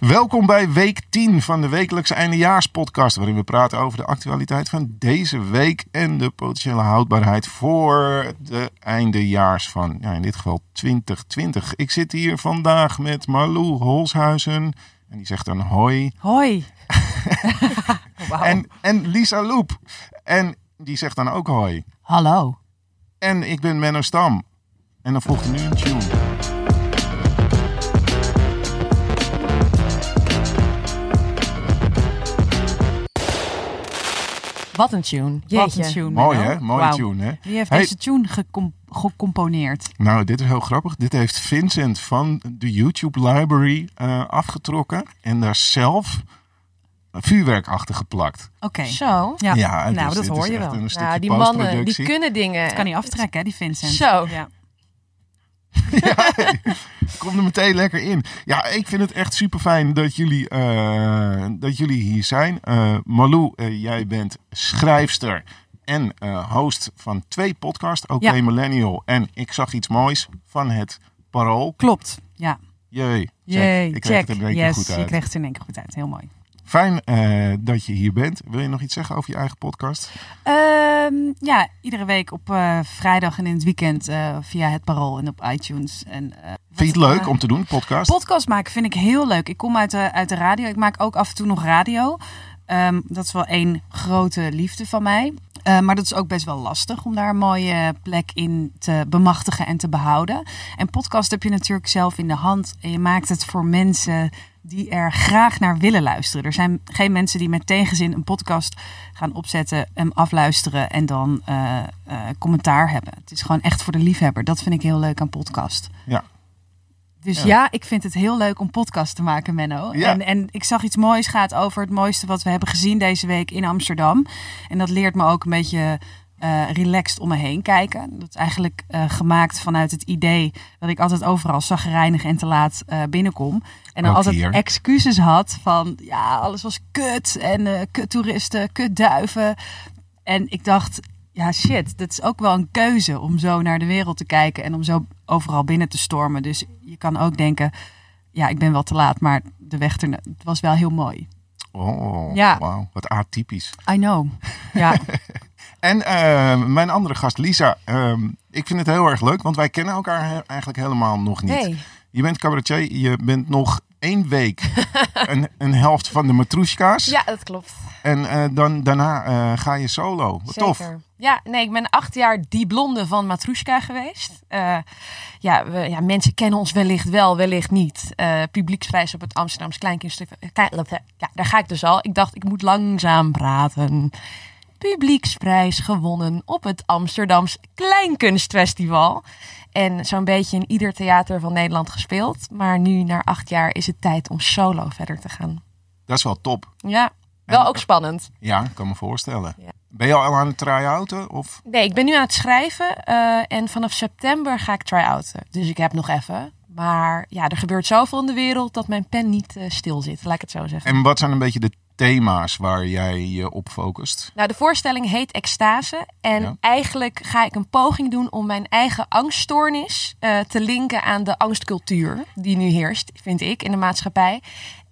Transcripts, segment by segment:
Welkom bij week 10 van de wekelijkse eindejaarspodcast, waarin we praten over de actualiteit van deze week en de potentiële houdbaarheid voor de eindejaars van, ja, in dit geval 2020. Ik zit hier vandaag met Marlou Holshuizen en die zegt dan hoi. Hoi. En, en Lisa Loep en die zegt dan ook hoi. Hallo. En ik ben Menno Stam. En dan volgt nu een tune. Wat een tune. Wat een tune. Mooi hè? Mooie tune hè? Wie heeft Hey. deze tune gecom- gecomponeerd? Nou, dit is heel grappig. Dit heeft Vincent van de YouTube Library eh, afgetrokken en daar zelf vuurwerk achter geplakt. Oké. Zo. Ja. Ja, nou, dus dat hoor je wel. Nou, die mannen die kunnen dingen. Dat kan hij aftrekken, hè, die Vincent. Zo. Ja. Kom er meteen lekker in. Ja, ik vind het echt super fijn dat jullie, eh, dat jullie hier zijn. Eh Malou, eh, jij bent schrijfster en host van twee podcasts. Oké Ja. Millennial en Ik zag iets moois van het Parool. Klopt. Ja. Jee, check. Yay, ik kreeg check. het er in één keer yes, goed je uit. kreeg het in één keer goed uit. Heel mooi. Fijn eh, dat je hier bent. Wil je nog iets zeggen over je eigen podcast? Ehm, ja, iedere week op eh, vrijdag en in het weekend eh, via het Parool en op iTunes. En, Vind je het leuk om te doen, podcast? Podcast maken vind ik heel leuk. Ik kom uit de, uit de radio. Ik maak ook af en toe nog radio. Ehm, dat is wel één grote liefde van mij. Eh, maar dat is ook best wel lastig om daar een mooie plek in te bemachtigen en te behouden. En podcast heb je natuurlijk zelf in de hand. En je maakt het voor mensen die er graag naar willen luisteren. Er zijn geen mensen die met tegenzin een podcast gaan opzetten, hem afluisteren en dan eh, eh, commentaar hebben. Het is gewoon echt voor de liefhebber. Dat vind ik heel leuk aan podcast. Ja. Dus Ja. ja. ik vind het heel leuk om podcast te maken, Menno. Ja. En, en ik zag iets moois gaat over het mooiste wat we hebben gezien deze week in Amsterdam. En dat leert me ook een beetje eh, relaxed om me heen kijken. Dat is eigenlijk gemaakt vanuit het idee dat ik altijd overal zagrijnig en te laat binnenkom. En dan Ook altijd hier. excuses had van ja, alles was kut en eh kut toeristen, kut duiven. En ik dacht, ja shit, dat is ook wel een keuze om zo naar de wereld te kijken en om zo overal binnen te stormen. Dus je kan ook denken, ja, ik ben wel te laat, maar de weg er, het was wel heel mooi. Oh, Ja. wauw. Wat atypisch. I know. Ja, En eh, mijn andere gast, Lisa. ehm, ik vind het heel erg leuk, want wij kennen elkaar he- eigenlijk helemaal nog niet. Nee. Je bent cabaretier, je bent nog één week een, een helft van de Matrushka's. Ja, dat klopt. En eh, dan, daarna eh, ga je solo. Wat tof. Zeker. Ja, nee, ik ben acht jaar die blonde van Matrushka geweest. Eh, ja, we, ja, mensen kennen ons wellicht wel, wellicht niet. Publieksprijs op het Amsterdamse Kleinkunst. Ja, daar ga ik dus al. Ik dacht, ik moet langzaam praten. Publieksprijs gewonnen op het Amsterdams Kleinkunstfestival. En zo'n beetje in ieder theater van Nederland gespeeld. Maar nu, na acht jaar, is het tijd om solo verder te gaan. Dat is wel top. Ja, wel En- ook spannend. Ja, ik kan me voorstellen. Ja. Ben je al aan het try-outen? Of? Nee, ik ben nu aan het schrijven eh, en vanaf september ga ik try-outen. Dus ik heb nog even. Maar ja, er gebeurt zoveel in de wereld dat mijn pen niet eh, stil zit, laat ik het zo zeggen. En wat zijn een beetje de thema's waar jij je op focust? Nou, de voorstelling heet Extase. En Ja. eigenlijk ga ik een poging doen om mijn eigen angststoornis eh, te linken aan de angstcultuur die nu heerst, vind ik, in de maatschappij.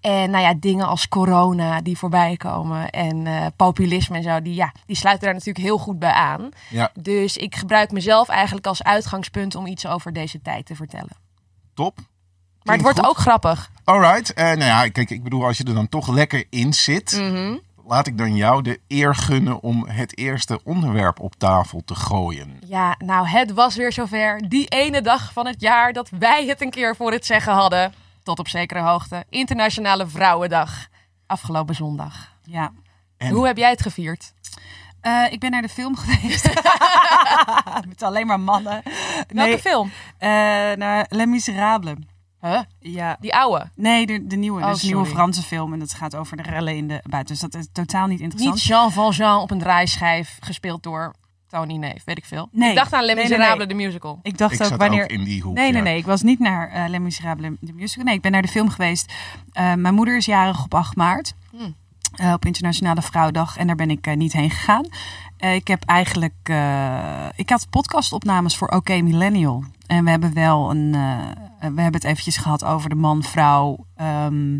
En nou ja, dingen als corona die voorbij komen en eh, populisme en zo, die, ja, die sluiten daar natuurlijk heel goed bij aan. Ja, Dus ik gebruik mezelf eigenlijk als uitgangspunt om iets over deze tijd te vertellen. top. Maar het wordt goed. ook grappig. Alright. Eh nou ja, kijk, ik bedoel, als je er dan toch lekker in zit, Mhm. laat ik dan jou de eer gunnen om het eerste onderwerp op tafel te gooien. Ja, nou, het was weer zover. Die ene dag van het jaar dat wij het een keer voor het zeggen hadden. Tot op zekere hoogte. Internationale Vrouwendag. Afgelopen zondag. ja. En- Hoe heb jij het gevierd? Eh, ik ben naar de film geweest. Met alleen maar mannen. Welke Nee, film? eh, naar Les Miserables. Huh? Ja. Die oude. Nee, de, de nieuwe. Oh, dus een nieuwe. Franse film. En dat gaat over de rellen in de buiten. Dus dat is totaal niet interessant. Niet Jean Valjean op een draaischijf. Gespeeld door Tony Neef. Weet ik veel. Nee. Ik dacht aan Les Nee, nee, Miserables, nee. de musical. Ik dacht Ik ook zat wanneer. ook in die hoek. Nee, nee, ja. nee. Ik was niet naar eh Les Miserables, de musical. Nee, ik ben naar de film geweest. Eh, mijn moeder is jarig op 8 maart. Hmm. eh, op Internationale Vrouwendag. En daar ben ik niet heen gegaan. Eh, ik heb eigenlijk... eh, ik had podcastopnames voor OK Millennial. En we hebben wel een... eh, we hebben het eventjes gehad over de man-vrouw... ehm,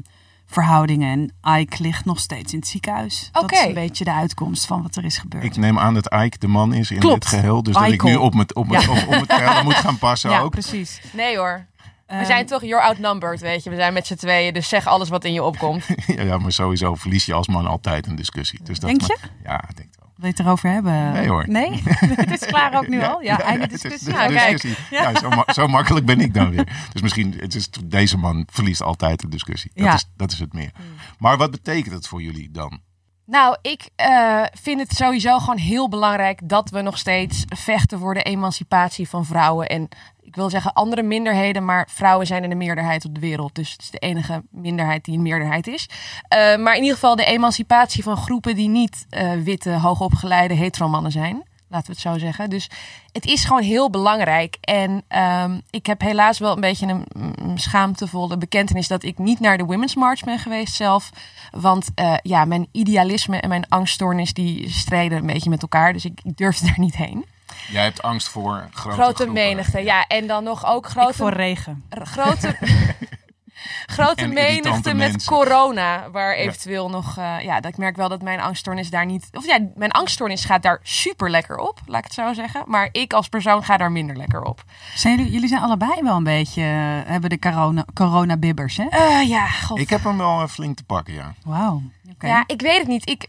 verhoudingen. En Ike ligt nog steeds in het ziekenhuis. Dat is Oké. een beetje de uitkomst van wat er is gebeurd. Ik neem aan dat Ike de man is in Klopt. dit geheel. Dus dat ik nu op, met, op, met, Ja. op, op het geheel moet gaan passen ja, ook. precies. Nee hoor. We Ehm, zijn toch, you're outnumbered, weet je. We zijn met z'n tweeën, dus zeg alles wat in je opkomt. Ja, ja, maar sowieso verlies je als man altijd een discussie. Dus dat Denk je? Ja, ik denk. Wil je het erover hebben? Nee, hoor. Nee? het is klaar ook nu al? Ja, einde is discussie. discussie. Ja, zo, ma- zo makkelijk ben ik dan weer. Dus misschien, het is, deze man verliest altijd de discussie. Dat, Ja. is, dat is het meer. Maar wat betekent het voor jullie dan? Nou, ik eh, vind het sowieso gewoon heel belangrijk dat we nog steeds vechten voor de emancipatie van vrouwen. En ik wil zeggen andere minderheden, maar vrouwen zijn in de meerderheid op de wereld. Dus het is de enige minderheid die een meerderheid is. Eh, maar in ieder geval de emancipatie van groepen die niet eh, witte, hoogopgeleide heteromannen zijn. Laten we het zo zeggen. Dus het is gewoon heel belangrijk. En ehm, ik heb helaas wel een beetje een, schaamtevolle bekentenis dat ik niet naar de Women's March ben geweest zelf. Want eh, ja, mijn idealisme en mijn angststoornis die strijden een beetje met elkaar. Dus ik, ik durfde daar niet heen. Jij hebt angst voor grote, Grote menigte, ja. En dan nog ook Ik grote voor regen. grote, grote En menigte met mensen. corona. Waar eventueel nog... eh, ja, dat ik merk wel dat mijn angststoornis daar niet... Of ja, mijn angststoornis gaat daar super lekker op. Laat ik het zo zeggen. Maar ik als persoon ga daar minder lekker op. Zijn jullie, jullie zijn allebei wel een beetje, eh, hebben de corona, corona-bibbers, hè? Eh, ja, god. Ik heb hem wel flink te pakken, ja. Wauw. Oké. Ja, ik weet het niet. Ik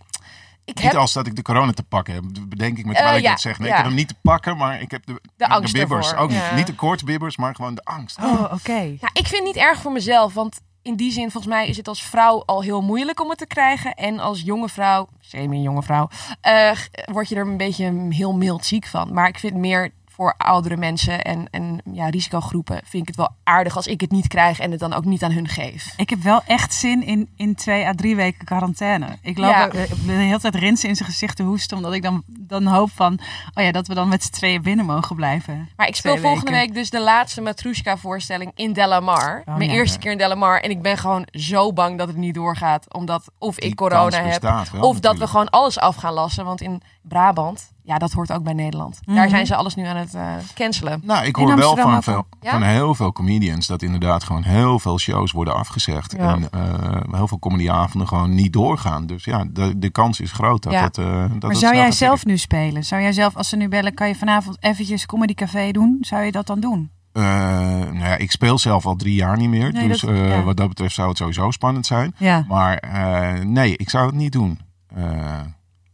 Niet heb... als dat ik de corona te pakken heb, bedenk ik me terwijl Eh, ik ja, dat zeg. Nee, ja. ik heb hem niet te pakken, maar ik heb de, de, angst bibbers. ervoor, Ook niet, ja. niet de koortsbibbers, maar gewoon de angst. Oh, oké. Ja, ik vind het niet erg voor mezelf, want in die zin, volgens mij is het als vrouw al heel moeilijk om het te krijgen. En als jonge vrouw, semi-jonge vrouw, eh, word je er een beetje heel mild ziek van. Maar ik vind meer voor oudere mensen en, en ja, risicogroepen vind ik het wel aardig als ik het niet krijg en het dan ook niet aan hun geef. Ik heb wel echt zin in, in twee à drie weken quarantaine. Ik loop Ja. eh, de hele tijd rinsen in zijn gezicht te hoesten. Omdat ik dan, dan hoop van, oh ja, dat we dan met z'n tweeën binnen mogen blijven. Maar ik speel Twee volgende weken. week dus de laatste Matrushka voorstelling in Delamar. Oh, Mijn ja. eerste keer in Delamar. En ik ben gewoon zo bang dat het niet doorgaat. Omdat of Die ik corona heb. wel, of dat we gewoon alles af gaan lassen. Want in Brabant, ja, dat hoort ook bij Nederland. Daar Mhm. zijn ze alles nu aan het eh, cancelen. Nou, ik hoor wel van, veel. Ja? van heel veel comedians dat inderdaad gewoon heel veel shows worden afgezegd. Ja. En eh, heel veel comedyavonden gewoon niet doorgaan. Dus ja, de, de kans is groot dat Ja. het. eh, dat maar het zou jij zelf nu spelen? Zou jij zelf, als ze nu bellen, kan je vanavond eventjes Comedy Café doen? Zou je dat dan doen? Eh, nou ja, ik speel zelf al drie jaar niet meer. Nee, dus dat- eh, wat dat betreft zou het sowieso spannend zijn. Ja. Maar eh, nee, ik zou het niet doen. Eh,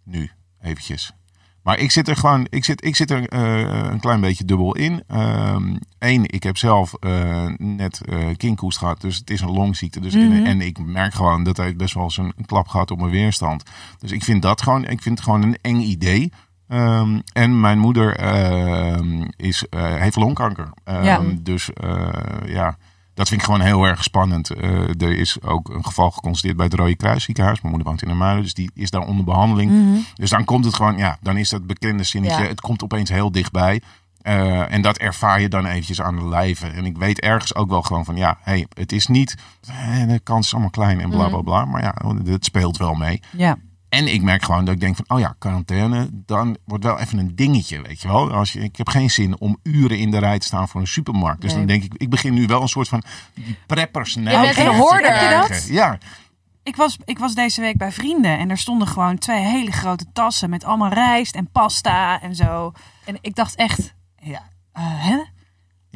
nu, eventjes. Maar ik zit er gewoon, ik zit, ik zit er eh, een klein beetje dubbel in. Eén, ik heb zelf eh, net eh kinkhoest gehad, dus het is een longziekte. Dus Mhm. en, ik merk gewoon dat hij best wel eens een, een klap gehad op mijn weerstand. Dus ik vind dat gewoon, ik vind het gewoon een eng idee. Ehm, en mijn moeder ehm, is, heeft longkanker. Ehm, Ja. Dus ja, dat vind ik gewoon heel erg spannend. Eh, er is ook een geval geconstateerd bij het Rode Kruis ziekenhuis. Mijn moeder woont in Muiden, dus die is daar onder behandeling. Mhm. Dus dan komt het gewoon, ja, dan is dat bekende zinnetje. Ja. Het komt opeens heel dichtbij. Eh, en dat ervaar je dan eventjes aan de lijve. En ik weet ergens ook wel gewoon van, ja, hey, het is niet, eh, de kans is allemaal klein en bla bla bla. Maar ja, het speelt wel mee. Ja. En ik merk gewoon dat ik denk van, oh ja, quarantaine, dan wordt wel even een dingetje, weet je wel. Als je, ik heb geen zin om uren in de rij te staan voor een supermarkt. Dus Nee. dan denk ik, ik begin nu wel een soort van preppers Je bent een echt? hoorder. Heb je dat? Ja, Ik was, ik was deze week bij vrienden en er stonden gewoon twee hele grote tassen met allemaal rijst en pasta en zo. En ik dacht echt, ja, eh, hè?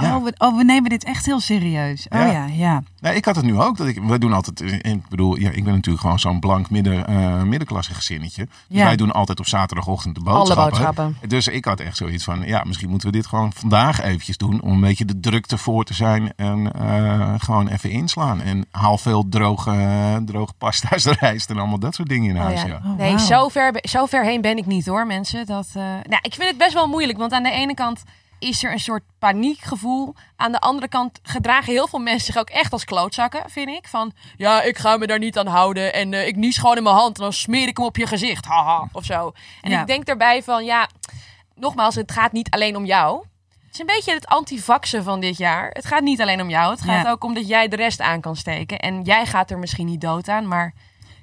Ja. Oh, we, oh, we nemen dit echt heel serieus. Oh Ja. ja, ja. Nee, ik had het nu ook. Dat ik, wij doen altijd, eh, ik bedoel, ja, ik ben natuurlijk gewoon zo'n blank midden, eh, middenklasse gezinnetje. Dus Ja. wij doen altijd op zaterdagochtend de Alle boodschappen. boodschappen. Dus ik had echt zoiets van, ja, misschien moeten we dit gewoon vandaag eventjes doen. Om een beetje de drukte voor te zijn en eh, gewoon even inslaan. En haal veel droge, droge pasta's, rijst en allemaal dat soort dingen in Oh, huis. ja. ja. Oh, nee, zo, ver, zo ver heen ben ik niet hoor, mensen. Dat, eh, nou, ik vind het best wel moeilijk, want aan de ene kant is er een soort paniekgevoel. Aan de andere kant gedragen heel veel mensen zich ook echt als klootzakken, vind ik. Van, ja, ik ga me daar niet aan houden en eh, ik nies gewoon in mijn hand en dan smeer ik hem op je gezicht, haha, of zo. En Ja. ik denk daarbij van, ja, nogmaals, het gaat niet alleen om jou. Het is een beetje het antivaxen van dit jaar. Het gaat niet alleen om jou. Het gaat Ja. ook om dat jij de rest aan kan steken. En jij gaat er misschien niet dood aan, maar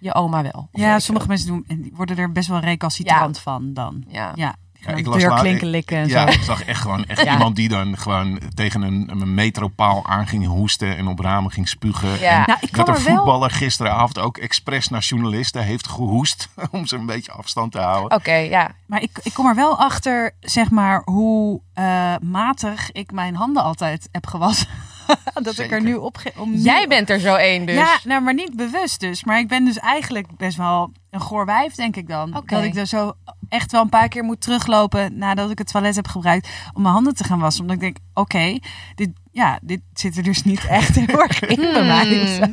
je oma wel. Ja, sommige mensen doen, worden er best wel recalcitrant van dan. Ja. Ja, Ja, ik las deurklinken la- likken en ja, zo. ik zag echt gewoon echt Ja. iemand die dan gewoon tegen een, een metropaal aan ging hoesten en op ramen ging spugen. Ja. En Nou, ik dat een er wel- voetballer gisteravond ook expres naar journalisten heeft gehoest om ze een beetje afstand te houden. Oké, ja. Maar ik, ik kom er wel achter, zeg maar, hoe eh, matig ik mijn handen altijd heb gewassen. dat ik er nu op... ge- Om nu- Jij bent er zo één dus. Ja, nou, maar niet bewust dus. Maar ik ben dus eigenlijk best wel een goor wijf, denk ik dan. Dat ik er zo echt wel een paar keer moet teruglopen nadat ik het toilet heb gebruikt om mijn handen te gaan wassen. Omdat ik denk, oké, dit, ja, dit zit er dus niet echt heel erg in bij mij.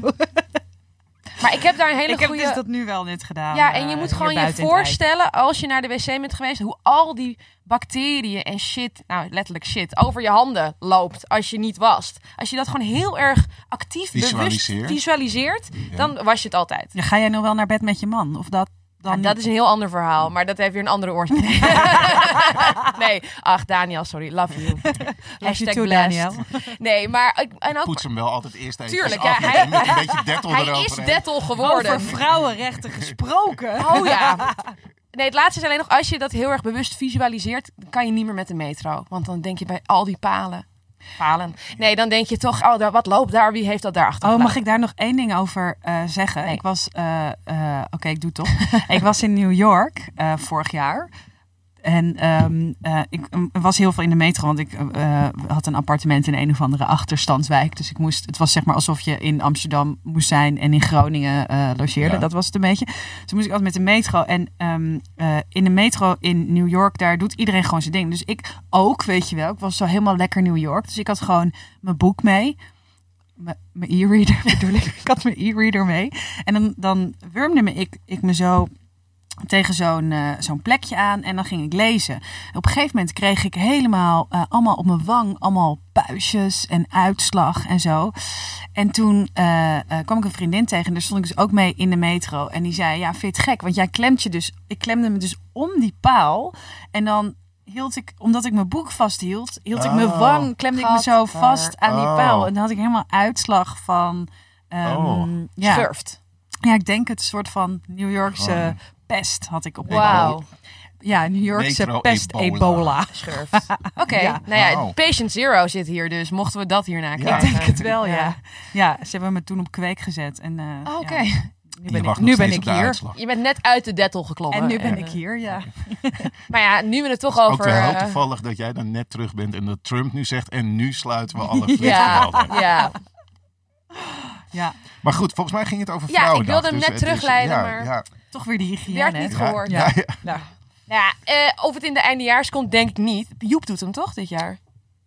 Maar ik heb daar een hele Ik heb goede... dus dat nu wel net gedaan. Ja, en je eh, moet gewoon je voorstellen als je naar de wc bent geweest, hoe al die bacteriën en shit, nou letterlijk shit, over je handen loopt als je niet wast. Als je dat gewoon heel erg actief, bewust Visualiseert. visualiseert, dan was je het altijd. Ja, ga jij nog wel naar bed met je man? Of dat dan Ja, niet? dat is een heel ander verhaal, maar dat heeft weer een andere oorsprong. nee, ach Daniel, sorry, love you. Hashtag too, blessed. Daniel. Nee, maar ik- en ook, Poets hem wel altijd eerst even Tuurlijk, af ja, hij- met een beetje dettel hij is dettel geworden. Over vrouwenrechten gesproken. Oh ja. Nee, het laatste is alleen nog, als je dat heel erg bewust visualiseert, dan kan je niet meer met de metro. Want dan denk je bij al die palen. Palen. Nee, dan denk je toch, oh, daar, wat loopt daar? Wie heeft dat daar achter? Oh, mag ik daar nog één ding over eh, zeggen? Nee. Ik was, eh, eh, oké, ik doe het toch. ik was in New York vorig jaar. En ehm, eh, ik was heel veel in de metro, want ik eh, had een appartement in een of andere achterstandswijk. Dus ik moest, het was zeg maar alsof je in Amsterdam moest zijn en in Groningen eh, logeerde. Ja. Dat was het een beetje. Dus toen moest ik altijd met de metro. En ehm, eh, in de metro in New York, daar doet iedereen gewoon zijn ding. Dus ik ook, weet je wel. Ik was zo helemaal lekker New York. Dus ik had gewoon mijn boek mee. Mijn mijn e-reader bedoel ik. Ik had mijn e-reader mee. En dan, dan wurmde me ik, ik me zo tegen zo'n eh, zo'n plekje aan en dan ging ik lezen. Op een gegeven moment kreeg ik helemaal eh, allemaal op mijn wang allemaal puistjes en uitslag en zo. En toen eh, eh, kwam ik een vriendin tegen en daar stond ik dus ook mee in de metro. En die zei, ja, vind je het gek? Want jij klemt je dus, ik klemde me dus om die paal en dan hield ik, omdat ik mijn boek vasthield, hield ik mijn Oh. wang, klemde ik me zo vast aan die Oh. paal. En dan had ik helemaal uitslag van... ehm, Oh. ja. Schurft. ja, ik denk het soort van New Yorkse pest had ik op Wauw. wang. Ja, New Yorkse Metro pest ebola. ebola. Schurft. Oké, Ja. nou ja, patient zero zit hier dus. Mochten we dat hierna Ja. krijgen. Ik denk het wel, ja. ja. ze hebben me toen op kweek gezet. En, eh, Oh, Oké. ja, nu ben ik, nu ben ik hier. uitslag. Je bent net uit de dettel geklommen. En nu ben En, ik hier, ja. Maar ja, nu we het toch Ook over... wel heel eh, toevallig dat jij dan net terug bent en dat Trump nu zegt en nu sluiten we alle ja, flitsvelden. ja. Ja, Maar goed, volgens mij ging het over Ja, ik wilde hem dus net is- terugleiden, ja, maar- Ja, toch weer die hygiëne. Werd niet gehoord. ja, ja. Nou, Nou ja, eh, of het in de eindejaars komt, denk ik niet. Joep doet hem toch dit jaar?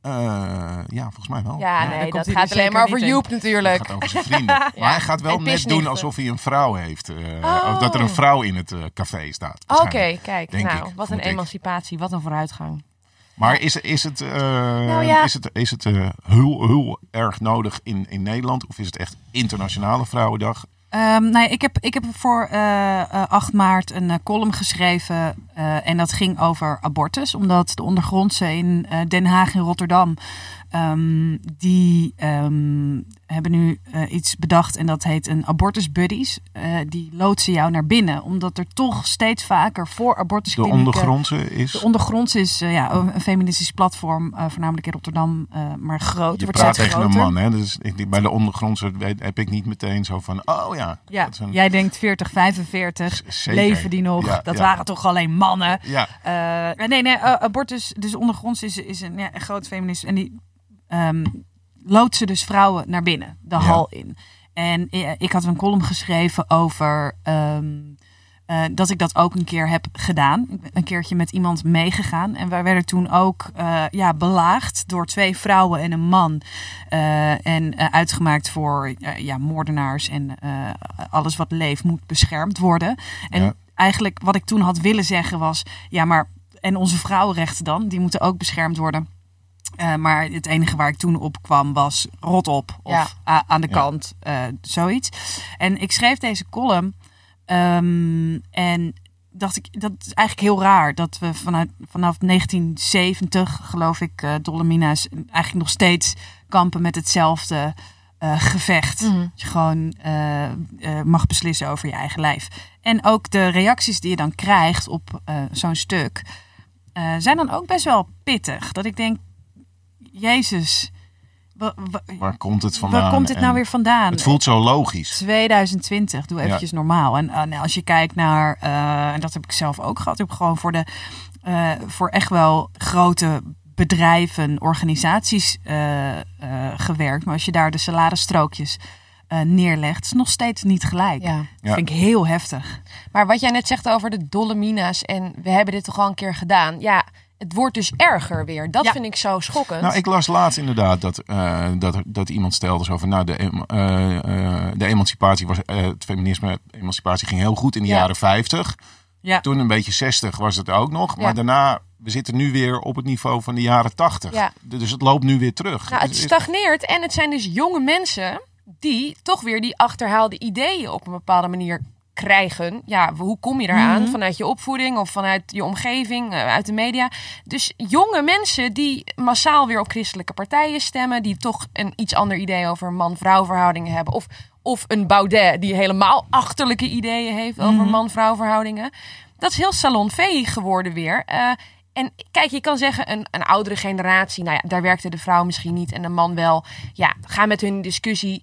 Eh, ja, volgens mij wel. Ja, nee, komt dat hij gaat dus alleen zeker maar over niet in. Joep natuurlijk. Het gaat over zijn vrienden. Maar hij gaat wel En net pisnichten. doen alsof hij een vrouw heeft. eh, Oh. Of dat er een vrouw in het eh, café staat. Oké, waarschijnlijk. kijk. Denk nou, ik, wat een vermoed ik. emancipatie, wat een vooruitgang. Maar is, is het, eh, Nou ja. is het, is het eh, heel, heel erg nodig in, in Nederland? Of is het echt Internationale Vrouwendag? Ehm, nou ja, ik, heb, ik heb voor eh, eh, 8 maart een eh, column geschreven. en dat ging over abortus. Omdat de ondergrondse in Den Haag en Rotterdam. ehm, die ehm, hebben nu eh, iets bedacht. En dat heet een abortus buddies. Eh, die loodsen jou naar binnen. Omdat er toch steeds vaker voor De abortusklinieken... ondergrondse is... De ondergronds is eh, ja, een feministisch platform, voornamelijk in Rotterdam, maar groot. je wordt praat tegen een man. Hè? Dus ik, bij de ondergrondse heb ik niet meteen zo van... Oh ja, Ja, een- jij denkt 40, 45, Z- zeker. leven die nog? Ja, dat ja. waren toch alleen mannen? ja. Nee, nee, abortus, dus ondergronds is, is een, ja, een groot feminist. En die ehm loodsen dus vrouwen naar binnen, de Ja. hal in. En eh, ik had een column geschreven over ehm, eh, dat ik dat ook een keer heb gedaan. Ik ben een keertje met iemand meegegaan. En wij werden toen ook eh, ja, belaagd door twee vrouwen en een man. En uitgemaakt voor ja, moordenaars en alles wat leeft moet beschermd worden. En Ja. eigenlijk wat ik toen had willen zeggen was: ja, maar en onze vrouwenrechten dan, die moeten ook beschermd worden. Eh, maar het enige waar ik toen op kwam was rot op of Ja. aan de Ja. kant, eh, zoiets. En ik schreef deze column ehm, en dacht ik, dat is eigenlijk heel raar dat we vanuit, vanaf 1970, geloof ik, eh Dolomina's eigenlijk nog steeds kampen met hetzelfde eh, gevecht. Mhm. Dat je gewoon mag beslissen over je eigen lijf. En ook de reacties die je dan krijgt op eh, zo'n stuk. eh, zijn dan ook best wel pittig. Dat ik denk, Jezus, wa- wa- Waar komt het vandaan? waar komt dit En nou weer vandaan? Het voelt zo logisch. 2020, doe eventjes normaal. En, en als je kijkt naar, eh, en dat heb ik zelf ook gehad, ik heb gewoon voor, de, eh, voor echt wel grote bedrijven, organisaties eh, eh, gewerkt. Maar als je daar de saladestrookjes eh, neerlegt, is het nog steeds niet gelijk. Ja. Dat Ja. vind ik heel heftig. Maar wat jij net zegt over de dolle mina's en we hebben dit toch al een keer gedaan. Ja, het wordt dus erger weer. Dat Ja. vind ik zo schokkend. Nou, ik las laatst inderdaad dat, eh, dat, dat iemand stelde zo van, nou, de, eh, eh, de emancipatie was, eh, het feminisme, emancipatie ging heel goed in de Ja. jaren 50. Ja. Toen een beetje 60 was het ook nog, maar Ja. daarna, we zitten nu weer op het niveau van de jaren 80. Ja. Dus het loopt nu weer terug. Nou, het Dus stagneert en het zijn dus jonge mensen die toch weer die achterhaalde ideeën op een bepaalde manier krijgen. Ja, hoe kom je eraan? Mhm. Vanuit je opvoeding of vanuit je omgeving, eh, uit de media. Dus jonge mensen die massaal weer op christelijke partijen stemmen, die toch een iets ander idee over man-vrouw verhoudingen hebben. Of, of een Baudet die helemaal achterlijke ideeën heeft over Mhm. man-vrouw verhoudingen. Dat is heel salonveeg geworden weer. Eh, en kijk, je kan zeggen, een, een oudere generatie, nou ja, daar werkte de vrouw misschien niet en de man wel. Ja, ga met hun discussie.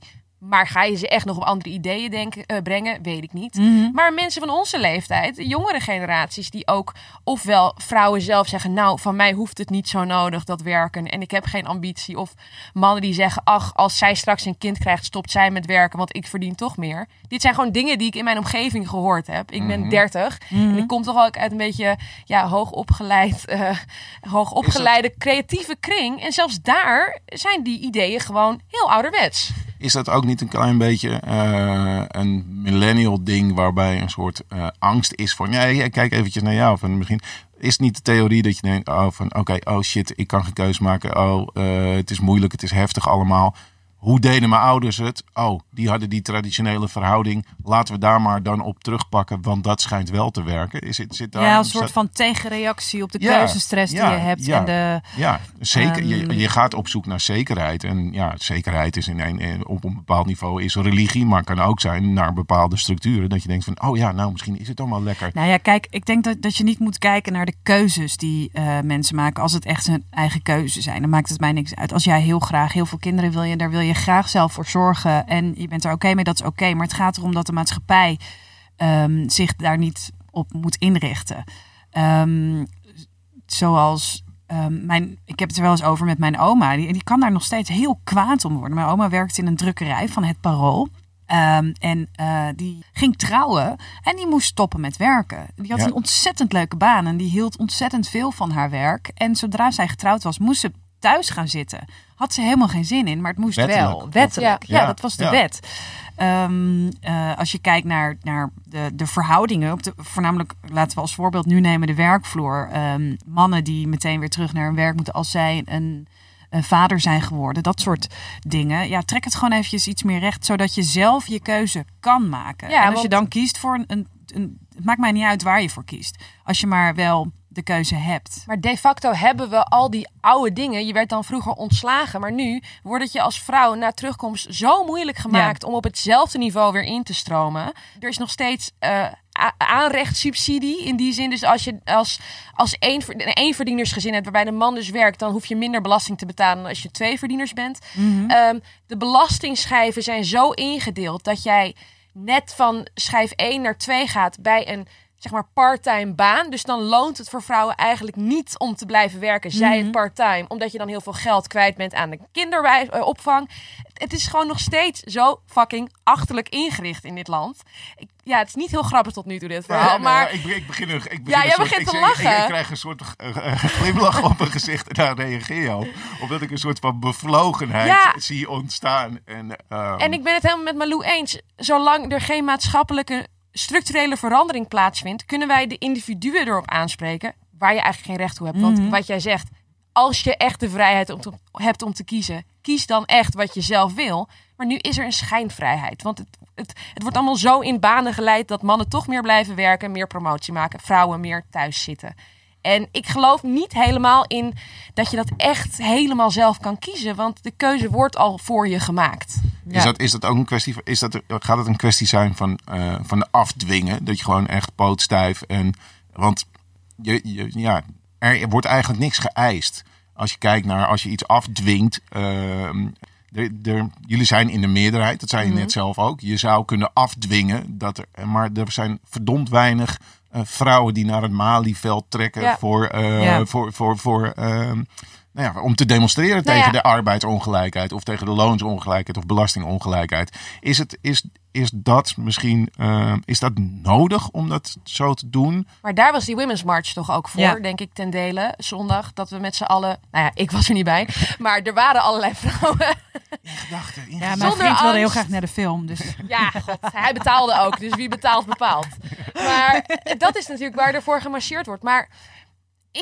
Maar ga je ze echt nog op andere ideeën denken, eh, brengen? Weet ik niet. Mhm. Maar mensen van onze leeftijd, jongere generaties, die ook ofwel vrouwen zelf zeggen: Nou, van mij hoeft het niet zo nodig dat werken en ik heb geen ambitie. Of mannen die zeggen: Ach, als zij straks een kind krijgt, stopt zij met werken, want ik verdien toch meer. Dit zijn gewoon dingen die ik in mijn omgeving gehoord heb. Ik ben 30 en ik kom toch ook uit een beetje ja, hoogopgeleid, eh hoogopgeleide creatieve kring. En zelfs daar zijn die ideeën gewoon heel ouderwets. Is dat ook niet een klein beetje eh, een millennial ding waarbij een soort eh, angst is van, ja, kijk eventjes naar jou. Van misschien is niet de theorie dat je denkt, oh, van oké, oh shit, ik kan geen keus maken. Oh, eh, het is moeilijk, het is heftig allemaal. Hoe deden mijn ouders het? Oh, die hadden die traditionele verhouding. Laten we daar maar dan op terugpakken, want dat schijnt wel te werken. Is het, zit daar Ja, een soort van tegenreactie op de Ja, keuzestress ja, die je hebt. ja. En de, Ja, zeker. je, Ehm, je gaat op zoek naar zekerheid. En ja, zekerheid is in een, eh, op een bepaald niveau is religie, maar kan ook zijn naar bepaalde structuren. Dat je denkt van, oh ja, nou misschien is het dan wel lekker. Nou ja, kijk, ik denk dat, dat je niet moet kijken naar de keuzes die eh, mensen maken. Als het echt hun eigen keuze zijn, dan maakt het mij niks uit. Als jij heel graag heel veel kinderen wil je, daar wil je graag zelf voor zorgen. En je bent er oké mee, dat is oké. Maar het gaat erom dat de maatschappij ehm, zich daar niet op moet inrichten. Ehm, zoals ehm, mijn, ik heb het er wel eens over met mijn oma. Die, die kan daar nog steeds heel kwaad om worden. Mijn oma werkt in een drukkerij van het Parool. En eh, die ging trouwen en die moest stoppen met werken. Die had Ja. een ontzettend leuke baan en die hield ontzettend veel van haar werk. En zodra zij getrouwd was, moest ze thuis gaan zitten. Had ze helemaal geen zin in, maar het moest Wettelijk. wel. Wettelijk. Ja. Ja, dat was de Ja. wet. Ehm, eh, als je kijkt naar, naar de, de verhoudingen, op de, voornamelijk laten we als voorbeeld nu nemen de werkvloer. Ehm, mannen die meteen weer terug naar hun werk moeten als zij een, een vader zijn geworden. Dat soort dingen. Ja, trek het gewoon eventjes iets meer recht, zodat je zelf je keuze kan maken. Ja, en als je dan kiest voor een, een, een... Het maakt mij niet uit waar je voor kiest. Als je maar wel de keuze hebt. Maar de facto hebben we al die oude dingen. Je werd dan vroeger ontslagen, maar nu wordt het je als vrouw na terugkomst zo moeilijk gemaakt om op hetzelfde niveau weer in te stromen. Er is nog steeds a- aanrechtssubsidie in die zin. Dus als je als, als één, eenverdienersgezin hebt waarbij de man dus werkt, dan hoef je minder belasting te betalen dan als je twee verdieners bent. Ehm, de belastingschijven zijn zo ingedeeld dat jij net van schijf 1 naar 2 gaat bij een zeg maar parttime baan. Dus dan loont het voor vrouwen eigenlijk niet om te blijven werken. Zij het parttime, omdat je dan heel veel geld kwijt bent aan de kinderopvang. Het is gewoon nog steeds zo fucking achterlijk ingericht in dit land. Ik, ja, het is niet heel grappig tot nu toe dit verhaal, Ja, nee, maar ik, ik begin ik begin Ja, een jij soort- begint ik te ik- lachen. Ik, krijg een soort eh, eh, glimlach op mijn gezicht en daar reageer je op. Omdat ik een soort van bevlogenheid Ja. zie ontstaan. En, ehm, En ik ben het helemaal met Malou eens. Zolang er geen maatschappelijke structurele verandering plaatsvindt, kunnen wij de individuen erop aanspreken waar je eigenlijk geen recht toe hebt. Want wat jij zegt, als je echt de vrijheid om te- hebt om te kiezen, kies dan echt wat je zelf wil. Maar nu is er een schijnvrijheid. Want het, het, het wordt allemaal zo in banen geleid dat mannen toch meer blijven werken, meer promotie maken, vrouwen meer thuis zitten. En ik geloof niet helemaal in dat je dat echt helemaal zelf kan kiezen, want de keuze wordt al voor je gemaakt. Is, dat, is dat ook een kwestie van, is dat, gaat het een kwestie zijn van, eh, van afdwingen? Dat je gewoon echt pootstijf en. Want je, je, ja, er wordt eigenlijk niks geëist. Als je kijkt naar als je iets afdwingt. ehm, jullie zijn in de meerderheid, dat zei je Mhm. net zelf ook. Je zou kunnen afdwingen, dat er, maar er zijn verdomd weinig eh, vrouwen die naar het Malieveld trekken Ja. voor, eh, Ja. voor, voor, voor, ehm, nou ja, om te demonstreren Nou tegen ja. de arbeidsongelijkheid of tegen de loonsongelijkheid of belastingongelijkheid. Is, het, is, is dat misschien eh, is dat nodig om dat zo te doen? Maar daar was die Women's March toch ook voor, Ja. denk ik, ten dele. Zondag, dat we met z'n allen... Nou ja, ik was er niet bij. Maar er waren allerlei vrouwen. Gedachten. Ja, mijn Zonder vriend wilde heel graag naar de film. Dus Ja, god, hij betaalde ook. Dus wie betaalt, bepaalt. Maar dat is natuurlijk waar ervoor gemarcheerd wordt. Maar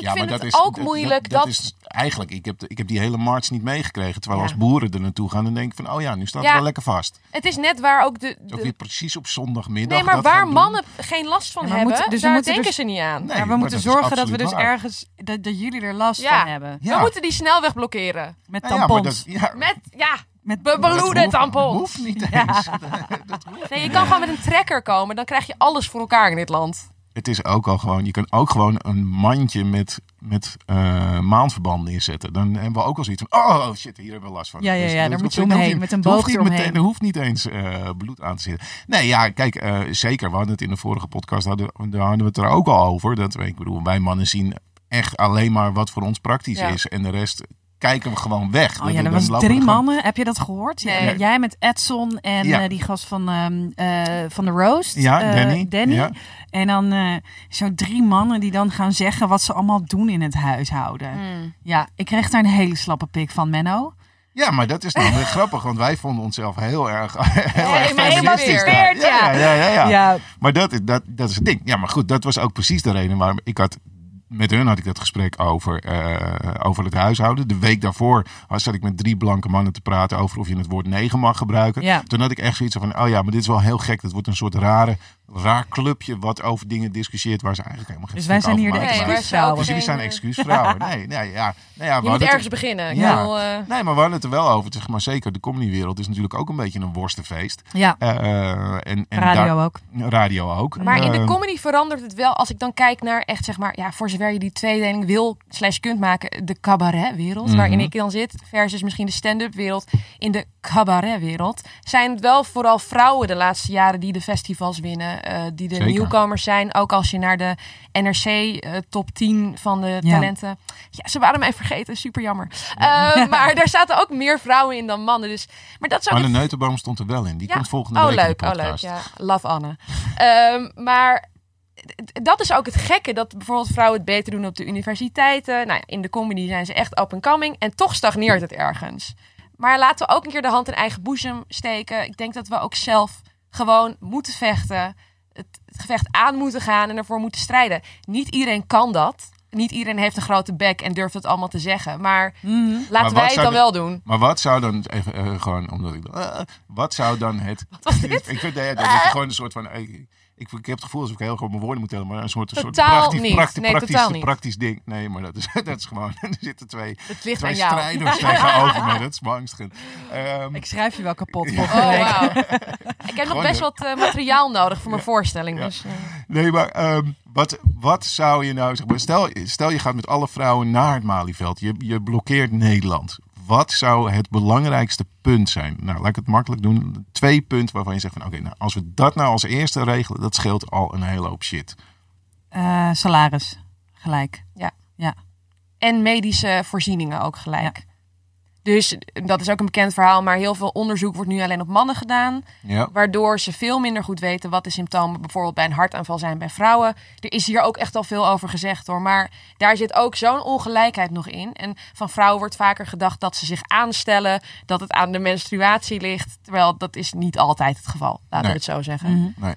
ik vind het ook moeilijk dat... dat is eigenlijk, ik heb, de- ik heb die hele march niet meegekregen. Terwijl Ja. als boeren er naartoe gaan, dan denk ik van, oh ja, nu staat het Ja. wel lekker vast. Het is net waar ook de... Is ook de- weer precies op zondagmiddag. nee, maar dat waar doen. mannen geen last van Ja, maar hebben, moeten- dus daar moeten denken dus- ze niet aan. Nee, ja, we maar moeten dat is zorgen dat we dus waar. ergens dat, dat jullie er last Ja. van hebben. Ja. We moeten die snelweg blokkeren. Met ja, maar tampons. dat, ja, Met, ja, Met be- beloede dat hoeft- tampons. niet Ja. eens. Dat hoeft Nee, je kan gewoon met een trekker komen. Dan krijg je alles voor elkaar in dit land. Het is ook al gewoon, je kan ook gewoon een mandje met, met eh, maandverband neerzetten. Dan hebben we ook al zoiets van, oh shit, hier hebben we last van. Ja, ja, Dus ja, daar moet je omheen, met een boog eromheen. meteen- Er hoeft niet eens eh, bloed aan te zitten. Nee, ja, kijk, eh, zeker. We hadden het in de vorige podcast, hadden, daar hadden we het er ook al over. Dat, ik bedoel, wij mannen zien echt alleen maar wat voor ons praktisch Ja. is. En de rest kijken we gewoon weg. Oh ja, er was drie gewoon- mannen. Heb je dat gehoord? Ja, Nee. Jij met Edson en Ja. eh, die gast van, ehm, eh, van de Roast. Ja, eh, Danny. Ja. En dan eh, zo drie mannen die dan gaan zeggen wat ze allemaal doen in het huishouden. Hmm. Ja, ik kreeg daar een hele slappe pik van, Menno. Ja, maar dat is dan weer grappig, want wij vonden onszelf heel erg, heel erg daar. ja. Ja, ja, ja. Ja, Maar dat, is- dat, dat is het ding. Ja, maar goed, dat was ook precies de reden waarom ik had. Met hun had ik dat gesprek over, eh, over het huishouden. De week daarvoor zat ik met drie blanke mannen te praten over of je het woord negen mag gebruiken. Ja. Toen had ik echt zoiets van: oh ja, maar dit is wel heel gek. Het wordt een soort rare, raar clubje wat over dingen discussieert waar ze eigenlijk helemaal geen Dus wij zijn hier de Dus jullie zijn excuusvrouwen. Nee, nee, ja. Nou ja, we Je moet ergens beginnen. Ja. eh, Nee, maar we hadden het er wel over. Zeg maar zeker, de comedywereld is natuurlijk ook een beetje een worstenfeest. ja. Eh, eh, en, en radio daar- ook. Radio ook. Maar in de Ehm, comedy verandert het wel. Als ik dan kijk naar echt, zeg maar, ja, voor zover je die tweedeling wil slash kunt maken, de cabaretwereld, Mhm. waarin ik dan zit, versus misschien de stand-up wereld. In de cabaretwereld zijn het wel vooral vrouwen de laatste jaren die de festivals winnen, eh, die de Zeker. nieuwkomers zijn. Ook als je naar de NRC eh, top 10 van de talenten. Ja, ze waren mij vergeten, super jammer. Eh, maar daar zaten ook meer vrouwen in dan mannen. Dus, maar dat ook Anne het Neutenboom stond er wel in. Die komt volgende oh, week in leuk, oh leuk, ja. Love Anne. Ehm, maar dat is ook het gekke, dat bijvoorbeeld vrouwen het beter doen op de universiteiten. Nou in de comedy zijn ze echt up and coming en toch stagneert het ergens. Maar laten we ook een keer de hand in eigen boezem steken. Ik denk dat we ook zelf gewoon moeten vechten. Het, het gevecht aan moeten gaan en ervoor moeten strijden. Niet iedereen kan dat. Niet iedereen heeft een grote bek en durft het allemaal te zeggen. Maar Mhm. laten wat wij het dan de- wel doen. Maar wat zou dan, even eh, gewoon omdat ik. eh, wat zou dan het. was dit? ik vind nee, dat is gewoon een soort van. Ik, ik heb het gevoel alsof ik heel goed mijn woorden moet tellen, maar een soort, een soort praktisch, niet. praktisch, Nee, praktisch, totaal niet. praktisch ding. Nee, maar dat is, dat is gewoon. Er zitten twee, Het ligt twee aan jou. strijders tegenover me. Dat is beangstigend. Ehm, Ik schrijf je wel kapot Ja. Oh. Ik heb nog best wat eh, materiaal nodig voor mijn Ja. voorstelling. Ja. Dus, eh. Nee, maar ehm, wat, wat zou je nou zeg maar, stel, stel je gaat met alle vrouwen naar het Malieveld. Je, je blokkeert Nederland. Wat zou het belangrijkste punt zijn? Nou, laat ik het makkelijk doen. Twee punten waarvan je zegt van oké, nou, als we dat nou als eerste regelen, dat scheelt al een hele hoop shit. Eh, salaris, gelijk. En medische voorzieningen ook gelijk. Dus dat is ook een bekend verhaal, maar heel veel onderzoek wordt nu alleen op mannen gedaan. Ja. Waardoor ze veel minder goed weten wat de symptomen bijvoorbeeld bij een hartaanval zijn bij vrouwen. Er is hier ook echt al veel over gezegd hoor. Maar daar zit ook zo'n ongelijkheid nog in. En van vrouwen wordt vaker gedacht dat ze zich aanstellen, dat het aan de menstruatie ligt. Terwijl dat is niet altijd het geval, laten Nee. we het zo zeggen. Mhm. Nee.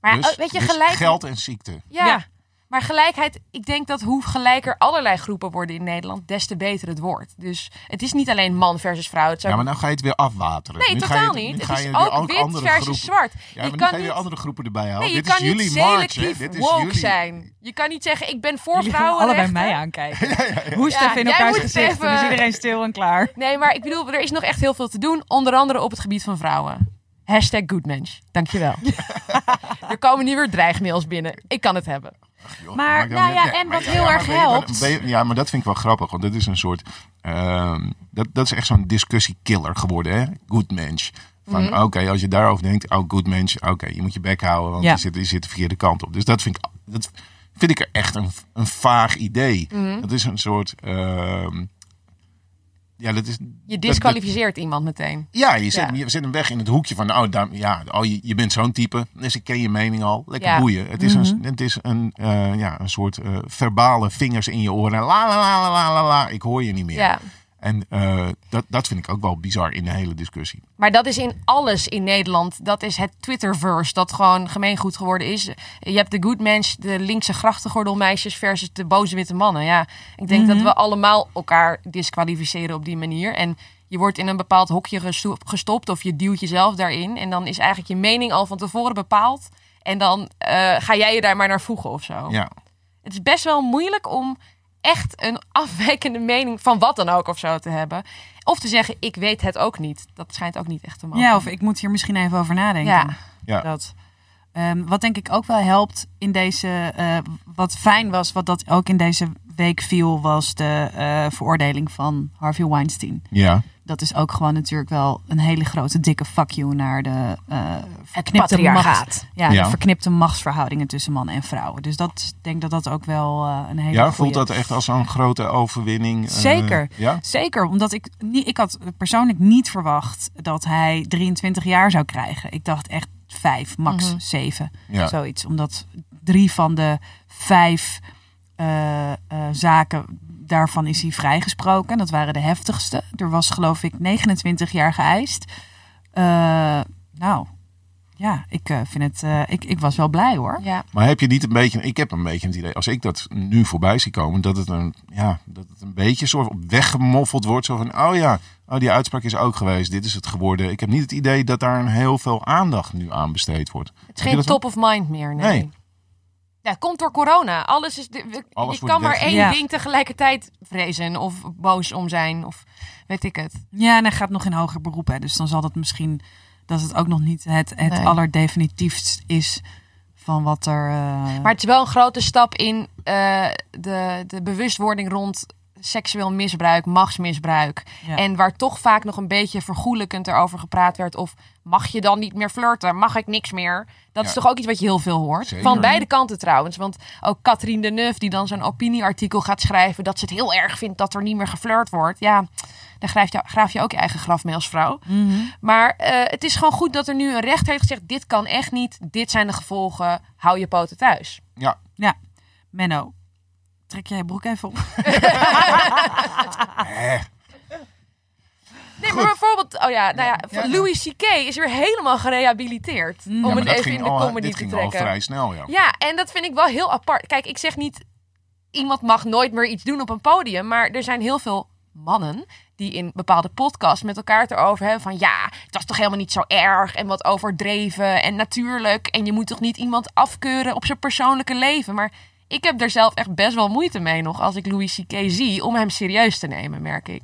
Maar dus, oh, weet je, dus gelijk. geld en ziekte. Ja. Ja. Maar gelijkheid, ik denk dat hoe gelijker allerlei groepen worden in Nederland, des te beter het wordt. Dus het is niet alleen man versus vrouw. Het ook... Ja, maar nou ga je het weer afwateren. nee, Nu ga totaal je, niet. Nu Het ga is je ook weer wit andere versus groepen. zwart. Ja, je maar nu kan ga je weer niet, andere groepen erbij halen. nee, je Dit kan is niet selectief Dit is woke jullie... zijn. Je kan niet zeggen, ik ben voor vrouwenrechten. allebei mij aankijken. Hoest Ja, even in jij elkaars moet gezicht. even- Dan is iedereen stil en klaar. Nee, maar ik bedoel, er is nog echt heel veel te doen. Onder andere op het gebied van vrouwen. Hashtag goodmensch. Dankjewel. er komen nu weer dreigmails binnen. Ik kan het hebben. Joh, Maar, nou ja, en wat heel erg helpt- ja, maar dat vind ik wel grappig. Want dat is een soort... ehm, dat, dat is echt zo'n discussiekiller geworden, hè? Good mensch. Van, Mhm. oké, als je daarover denkt, oh, good mensch. Oké, je moet je bek houden, want Ja. je, zit, je zit de verkeerde kant op. Dus dat vind ik, dat vind ik er echt een, een vaag idee. Mhm. Dat is een soort... ehm, ja, dat is... Je dat- disqualificeert iemand meteen. Ja, je zet, Ja. je zet hem weg in het hoekje van, oh, daar, ja, oh je, je bent zo'n type, dus ik ken je mening al. Lekker Ja. boeien. Het is, Mhm. een, het is een, eh, ja, een soort eh, verbale vingers in je oren. La, la, la, la, la, la, la, ik hoor je niet meer. Ja. En eh, dat, dat vind ik ook wel bizar in de hele discussie. Maar dat is in alles in Nederland. Dat is het Twitterverse dat gewoon gemeengoed geworden is. Je hebt de good mensch, de linkse grachtengordelmeisjes versus de boze witte mannen. Ja, ik denk Mhm. dat we allemaal elkaar disqualificeren op die manier. En je wordt in een bepaald hokje gesto- gestopt of je duwt jezelf daarin. En dan is eigenlijk je mening al van tevoren bepaald. En dan eh, ga jij je daar maar naar voegen of zo. Ja, Het is best wel moeilijk om echt een afwijkende mening van wat dan ook of zo te hebben. Of te zeggen, ik weet het ook niet. Dat schijnt ook niet echt te mogen. Ja, of ik moet hier misschien even over nadenken. Ja. ja. Dat. Ehm, wat denk ik ook wel helpt in deze. eh, wat fijn was, wat dat ook in deze week viel, was de eh, veroordeling van Harvey Weinstein. ja. Dat is ook gewoon natuurlijk wel een hele grote dikke fuck you naar de eh verknipte patriarchaat. macht- Ja, Ja. de verknipte machtsverhoudingen tussen mannen en vrouwen. Dus dat ik denk dat dat ook wel eh, een hele ja goeie- voelt dat echt als zo'n grote overwinning? Zeker. ja? Zeker, omdat ik niet, ik had persoonlijk niet verwacht dat hij 23 jaar zou krijgen. Ik dacht echt vijf, max Mhm. zeven, Ja. zoiets. Omdat drie van de vijf eh, eh, zaken daarvan is hij vrijgesproken. Dat waren de heftigste. Er was geloof ik 29 jaar geëist. Eh, nou, ja, ik vind het. eh, ik, ik was wel blij hoor. Ja. Maar heb je niet een beetje, ik heb een beetje het idee, als ik dat nu voorbij zie komen, dat het een, ja, dat het een beetje soort weggemoffeld wordt. Zo van, oh ja, oh, die uitspraak is ook geweest, dit is het geworden. Ik heb niet het idee dat daar een heel veel aandacht nu aan besteed wordt. Het is geen top of mind meer. Nee. Nee. Ja, komt door corona. Alles is. de- we- Alles je wordt kan maar één Ja. ding tegelijkertijd vrezen of boos om zijn of weet ik het. Ja, en hij gaat nog in hoger beroep. Hè, dus dan zal dat misschien dat het ook nog niet het, het Nee. allerdefinitiefst is van wat er. eh, Maar het is wel een grote stap in eh, de, de bewustwording rond seksueel misbruik, machtsmisbruik. ja. En waar toch vaak nog een beetje vergoelijkend erover gepraat werd. Of mag je dan niet meer flirten? Mag ik niks meer? Dat is Ja. toch ook iets wat je heel veel hoort. Zeker. Van beide kanten trouwens. Want ook Catherine Deneuve die dan zo'n opinieartikel gaat schrijven. Dat ze het heel erg vindt dat er niet meer geflirt wordt. Ja, daar graaf je, graaf je ook je eigen graf mee als vrouw. Mhm. Maar eh, het is gewoon goed dat er nu een rechter heeft gezegd. Dit kan echt niet. Dit zijn de gevolgen. Hou je poten thuis. Ja, Menno, trek jij je broek even op? hè. Nee, maar bijvoorbeeld, oh ja, nou ja, Ja, ja. Louis C.K. is weer helemaal gerehabiliteerd. Mm. om Ja, het even ging in de al, comedy dit te ging al trekken. vrij snel, ja. Ja, en dat vind ik wel heel apart. Kijk, ik zeg niet, iemand mag nooit meer iets doen op een podium. Maar er zijn heel veel mannen die in bepaalde podcasts met elkaar het erover hebben van... ja, het was toch helemaal niet zo erg en wat overdreven en natuurlijk. En je moet toch niet iemand afkeuren op zijn persoonlijke leven. Maar ik heb er zelf echt best wel moeite mee nog als ik Louis C.K. zie... om hem serieus te nemen, merk ik.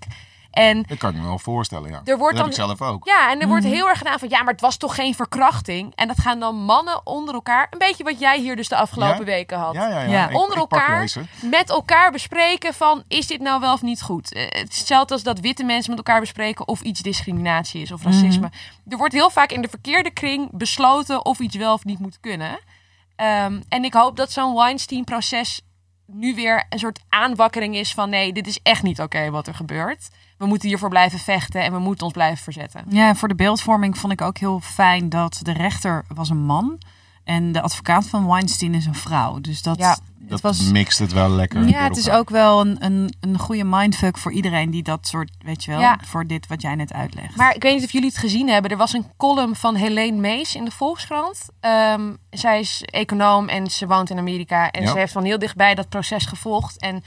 En Dat kan ik me wel voorstellen, ja. Er wordt dat dan- heb ik zelf ook. ja, en er wordt heel erg gedaan van ja, maar het was toch geen verkrachting. En dat gaan dan mannen onder elkaar, een beetje wat jij hier dus de afgelopen Ja? weken had. Ja, ja, ja. Onder ik elkaar. Met elkaar bespreken van is dit nou wel of niet goed? Eh, Het is hetzelfde als dat witte mensen met elkaar bespreken of iets discriminatie is of racisme. Er wordt heel vaak in de verkeerde kring besloten of iets wel of niet moet kunnen. Ehm, en ik hoop dat zo'n Weinstein-proces nu weer een soort aanwakkering is van nee, dit is echt niet oké wat er gebeurt. We moeten hiervoor blijven vechten en we moeten ons blijven verzetten. Ja, en voor de beeldvorming vond ik ook heel fijn dat de rechter was een man en de advocaat van Weinstein is een vrouw. Dus dat, Ja, Dat was. mixt het wel lekker. Ja, het is ook wel een, een, een goede mindfuck voor iedereen die dat soort, weet je wel, Ja. voor dit wat jij net uitlegt. Maar ik weet niet of jullie het gezien hebben. Er was een column van Helene Mees in de Volkskrant. Ehm, zij is econoom en ze woont in Amerika. En Ja. ze heeft van heel dichtbij dat proces gevolgd. En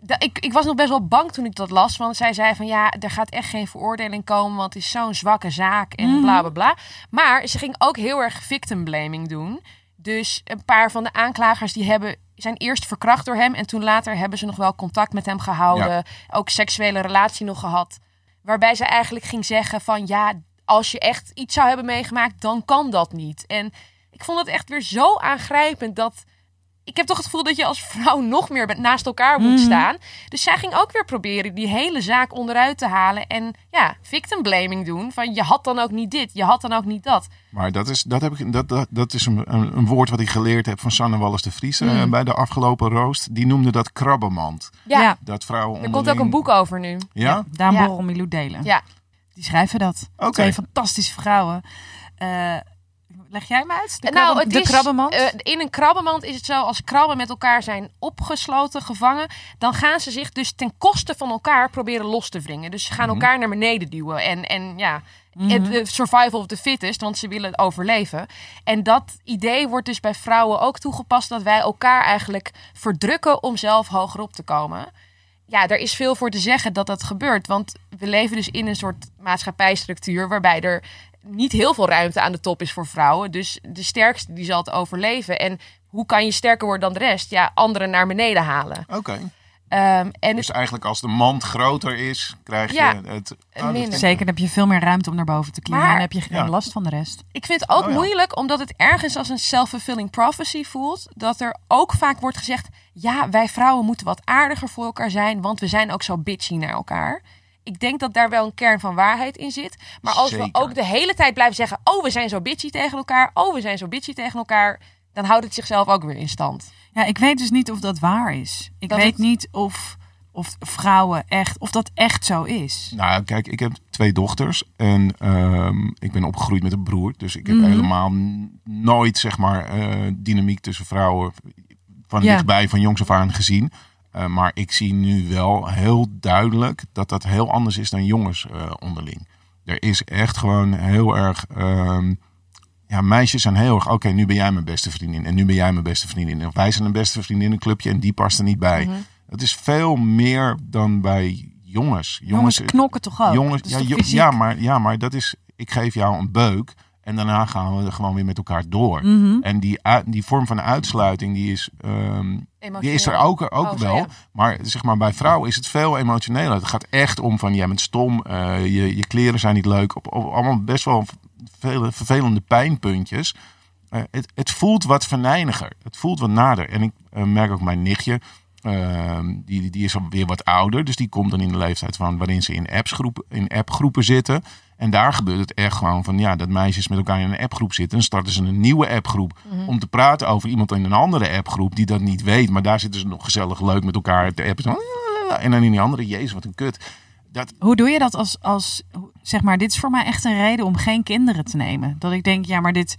da- ik, ik was nog best wel bang toen ik dat las. Want zij zei van ja, er gaat echt geen veroordeling komen. Want het is zo'n zwakke zaak en Mhm. bla bla bla. Maar ze ging ook heel erg victim blaming doen. Dus een paar van de aanklagers die hebben, zijn eerst verkracht door hem. En toen later hebben ze nog wel contact met hem gehouden. Ook seksuele relatie nog gehad. Waarbij ze eigenlijk ging zeggen van ja, als je echt iets zou hebben meegemaakt, dan kan dat niet. En ik vond het echt weer zo aangrijpend dat ik heb toch het gevoel dat je als vrouw nog meer met- naast elkaar moet Mhm. staan. Dus zij ging ook weer proberen die hele zaak onderuit te halen. En ja, victim blaming doen. Van je had dan ook niet dit, je had dan ook niet dat. Maar dat is, dat heb ik, dat, dat, dat is een, een, woord wat ik geleerd heb van Sanne Wallis de Vries eh, Mm. bij de afgelopen roost. Die noemde dat krabbenmand. Ja, Ja. Dat vrouwen er komt ook een boek over nu. Ja? Daan Ja. Borrel Milou Delen. Ja. Die schrijven dat. Oké. Twee fantastische vrouwen. Eh, leg jij me uit? De, nou, krabben- het de is, krabbenmand? eh, in een krabbenmand is het zo, als krabben met elkaar zijn opgesloten, gevangen, dan gaan ze zich dus ten koste van elkaar proberen los te wringen. Dus ze gaan Mhm. elkaar naar beneden duwen. En, en ja, het, eh, survival of the fittest, want ze willen overleven. En dat idee wordt dus bij vrouwen ook toegepast, dat wij elkaar eigenlijk verdrukken om zelf hoger op te komen. Ja, er is veel voor te zeggen dat dat gebeurt. Want we leven dus in een soort maatschappijstructuur waarbij er niet heel veel ruimte aan de top is voor vrouwen. Dus de sterkste die zal het overleven. En hoe kan je sterker worden dan de rest? Ja, anderen naar beneden halen. Oké. Ehm, en Dus eigenlijk als de mand groter is, krijg je het... en Oh, Zeker, dan heb je veel meer ruimte om naar boven te klimmen. Maar- en dan heb je geen Ja. last van de rest. ik vind het ook Oh ja. moeilijk, omdat het ergens als een self-fulfilling prophecy voelt. Dat er ook vaak wordt gezegd: ja, wij vrouwen moeten wat aardiger voor elkaar zijn, want we zijn ook zo bitchy naar elkaar. Ik denk dat daar wel een kern van waarheid in zit. Maar als we ook de hele tijd blijven zeggen: oh, we zijn zo bitchy tegen elkaar, oh, we zijn zo bitchy tegen elkaar, dan houdt het zichzelf ook weer in stand. Ja, ik weet dus niet of dat waar is. Ik Dat weet het- niet of, of vrouwen echt, of dat echt zo is. Nou, kijk, ik heb twee dochters en ehm, ik ben opgegroeid met een broer. Dus ik heb Mhm. helemaal nooit, zeg maar, eh, dynamiek tussen vrouwen van Ja. dichtbij, van jongs af aan gezien. Eh, maar ik zie nu wel heel duidelijk dat dat heel anders is dan jongens eh, onderling. Er is echt gewoon heel erg. ehm, ja, meisjes zijn heel erg. Oké, nu ben jij mijn beste vriendin. En nu ben jij mijn beste vriendin. Of wij zijn een beste vriendinnenclubje en die past er niet bij. Mhm. Het is veel meer dan bij jongens. Jongens knokken toch ook? Jongens, ja, fysiek? ja, maar, ja, maar dat is. Ik geef jou een beuk. En daarna gaan we gewoon weer met elkaar door. Mhm. En die, die vorm van uitsluiting, die is, ehm, die is er ook, ook Oh, wel. ja. Maar zeg maar, bij vrouwen is het veel emotioneler. Het gaat echt om van, jij bent stom, eh, je, je kleren zijn niet leuk. Op, op allemaal best wel vele vervelende pijnpuntjes. Eh, het, het voelt wat venijniger. Het voelt wat nader. En ik eh, merk ook mijn nichtje, ehm, die, die is alweer wat ouder. Dus die komt dan in de leeftijd van waarin ze in, appsgroep, in appgroepen zitten. En daar gebeurt het echt gewoon van ja, dat meisjes met elkaar in een appgroep zitten. Dan starten ze een nieuwe appgroep om te praten over iemand in een andere appgroep die dat niet weet. Maar daar zitten ze nog gezellig leuk met elkaar te appen. Zo, En dan in die andere, jezus, wat een kut. Dat, Hoe doe je dat als, als, zeg maar, dit is voor mij echt een reden om geen kinderen te nemen. Dat ik denk, ja, maar dit,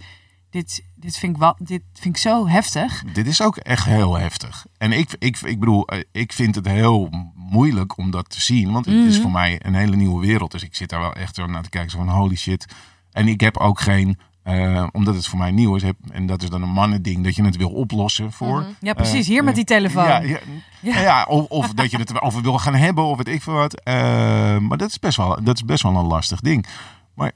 dit, dit, vind, ik wel, dit vind ik zo heftig. dit is ook echt heel heftig. En ik, ik, ik bedoel, eh, ik vind het heel moeilijk om dat te zien. Want het is voor mij een hele nieuwe wereld. Dus ik zit daar wel echt zo naar te kijken. Zo van holy shit. En ik heb ook geen, eh, omdat het voor mij nieuw is. Heb, en dat is dan een mannending dat je het wil oplossen voor. Ja, precies. Eh, Hier met eh, die telefoon. Ja, ja, ja. of, of dat je het erover wil gaan hebben of weet ik veel wat. Maar dat is, best wel, dat is best wel een lastig ding. Maar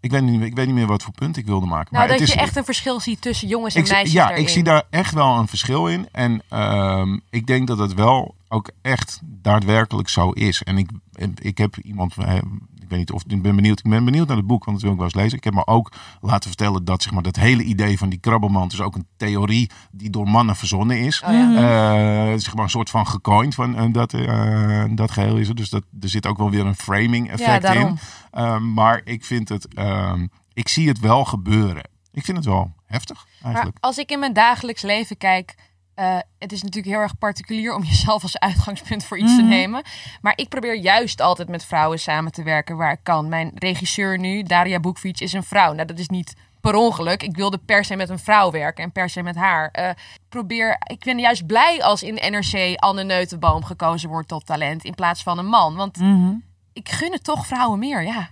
ik weet niet, ik weet niet meer wat voor punt ik wilde maken. Nou, maar dat het is, je echt een verschil ziet tussen jongens en ik, meisjes ja, daarin. ik zie daar echt wel een verschil in. En ehm, ik denk dat het wel ook echt daadwerkelijk zo is. En ik, ik heb iemand, eh, ik weet niet of ik ben benieuwd. Ik ben benieuwd naar het boek, want dat wil ik wel eens lezen. Ik heb me ook laten vertellen dat zeg maar, dat hele idee van die krabbelmand is ook een theorie die door mannen verzonnen is. Oh ja. Eh, zeg maar een soort van gecoind van eh, dat, dat geheel is het. Dus dat, er zit ook wel weer een framing effect in. Ehm, maar ik vind het, ehm, ik zie het wel gebeuren. Ik vind het wel heftig Maar eigenlijk. als ik in mijn dagelijks leven kijk, eh, het is natuurlijk heel erg particulier om jezelf als uitgangspunt voor iets te Mhm. nemen. Maar ik probeer juist altijd met vrouwen samen te werken waar ik kan. Mijn regisseur nu, Daria Boekfiets, is een vrouw. Nou, dat is niet per ongeluk. Ik wilde per se met een vrouw werken en per se met haar. Eh, probeer, ik ben juist blij als in NRC Anne Neutenboom gekozen wordt tot talent in plaats van een man. Want Mhm. ik gun het toch vrouwen meer, ja.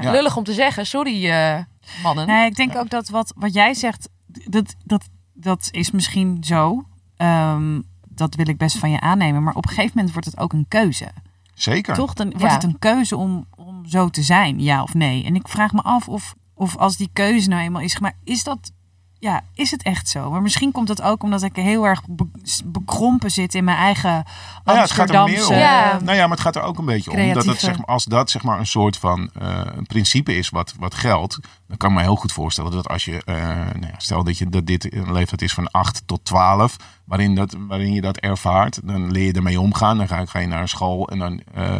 Ja. Lullig om te zeggen, sorry eh, mannen. Nee, ik denk ook dat wat, wat jij zegt, dat, dat, dat is misschien zo. Ehm, dat wil ik best van je aannemen. Maar op een gegeven moment wordt het ook een keuze. Zeker. Toch? Dan wordt Ja. het een keuze om, om zo te zijn, ja of nee. En ik vraag me af of, of als die keuze nou eenmaal is gemaakt, is dat, ja, is het echt zo? Maar misschien komt dat ook omdat ik heel erg be- bekrompen zit in mijn eigen Nou ja, het gaat er meer Amsterdamse... om. Ja. Nou ja, maar het gaat er ook een beetje om dat het, zeg maar, als dat zeg maar, een soort van eh, een principe is wat, wat geldt, dan kan ik me heel goed voorstellen dat als je, eh, nou ja, stel dat, je, dat dit een leeftijd is van 8 tot 12, waarin, dat, waarin je dat ervaart, dan leer je ermee omgaan. Dan ga, ga je naar school en dan eh,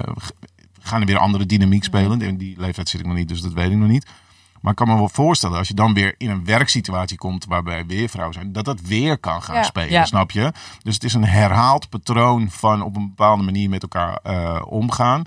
gaan er weer andere dynamiek spelen. In die leeftijd zit ik nog niet, dus dat weet ik nog niet. Maar ik kan me wel voorstellen, als je dan weer in een werksituatie komt waarbij weer vrouwen zijn, dat dat weer kan gaan Ja. spelen, Ja. snap je? Dus het is een herhaald patroon van op een bepaalde manier met elkaar eh, omgaan,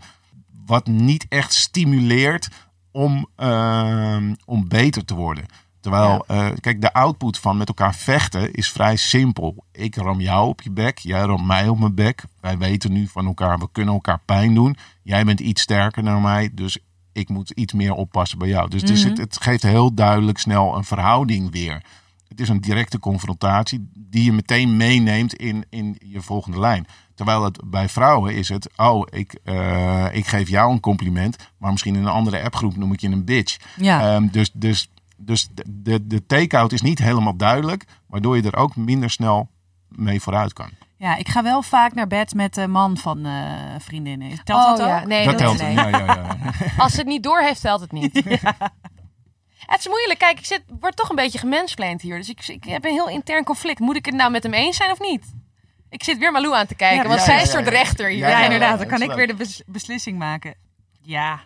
wat niet echt stimuleert om, ehm, om beter te worden. Terwijl, eh, kijk, de output van met elkaar vechten is vrij simpel. Ik ram jou op je bek, jij ramt mij op mijn bek. Wij weten nu van elkaar, we kunnen elkaar pijn doen. Jij bent iets sterker dan mij, dus ik moet iets meer oppassen bij jou. Dus, dus het, het geeft heel duidelijk snel een verhouding weer. Het is een directe confrontatie die je meteen meeneemt in, in je volgende lijn. Terwijl het bij vrouwen is het, oh, ik, eh, ik geef jou een compliment, maar misschien in een andere appgroep noem ik je een bitch. Ja. Ehm, dus dus, dus de, de, de take-out is niet helemaal duidelijk, waardoor je er ook minder snel mee vooruit kan. Ja, ik ga wel vaak naar bed met de man van eh, vriendinnen. Telt dat ook? Oh, ja. Nee, dat telt. nee. Ja, ja, ja. Als ze het niet door heeft, telt het niet. Het is moeilijk. Kijk, ik zit, word toch een beetje gemensplained hier. Dus ik, ik heb een heel intern conflict. Moet ik het nou met hem eens zijn of niet? Ik zit weer Malou aan te kijken, Ja, want ja, zij ja, is ja, soort ja. rechter hier. Ja, Ja, ja, inderdaad. Dan dat kan ik weer de bes- beslissing maken. Ja.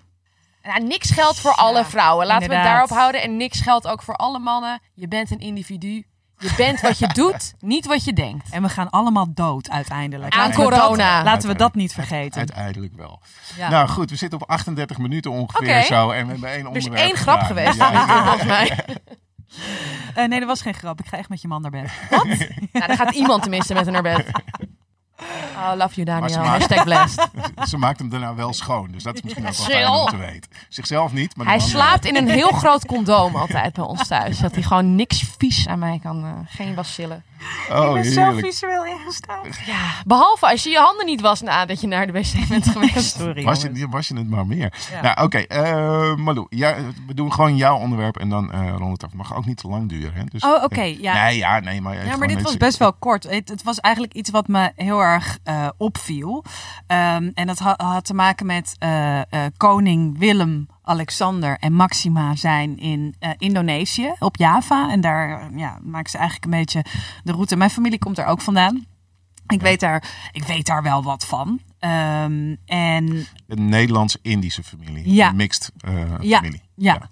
Nou, niks geldt voor alle vrouwen. Laten we het daarop houden. En niks geldt ook voor alle mannen. Je bent een individu. Je bent wat je doet, niet wat je denkt. En we gaan allemaal dood uiteindelijk. Aan Laten we dat- corona. laten we dat niet vergeten. Uiteindelijk wel. Ja. Nou goed, we zitten op 38 minuten ongeveer Oké. zo. En we hebben één Er is onderwerp één grap geweest, Ja, volgens mij. Eh, nee, dat was geen grap. Ik ga echt met je man naar bed. Nou, dan gaat iemand tenminste met haar naar bed. Oh, love you, Daniel. maakt- Hashtag blessed. Ze maakt hem daarna wel schoon. Dus dat is misschien ook wel fijn om te weten. Zichzelf niet, maar Hij slaapt in een heel groot condoom altijd bij ons thuis. Dat hij gewoon niks vies aan mij kan. eh, geen bacillen. Oh, heerlijk. visueel ingesteld. Ja, behalve als je je handen niet was nadat je naar de wc bent geweest. Sorry. Was je, was je het maar meer. Ja. Nou, oké. eh, Malou, ja, we doen gewoon jouw onderwerp en dan eh rond het af. Het mag ook niet te lang duren. Hè? Dus, Oh, oké, ja. Nee, ja, nee, maar... Ja, maar dit was best wel kort. Het, het was eigenlijk iets wat me heel erg eh, opviel. Ehm, en dat ha- had te maken met eh, eh, koning Willem, Alexander en Maxima zijn in eh, Indonesië, op Java. En daar ja, maken ze eigenlijk een beetje de route. Mijn familie komt er ook vandaan. Ik weet daar, ik weet daar wel wat van. Ehm, en Een Nederlands-Indische familie. Ja. Een mixed eh, Ja, familie. Ja.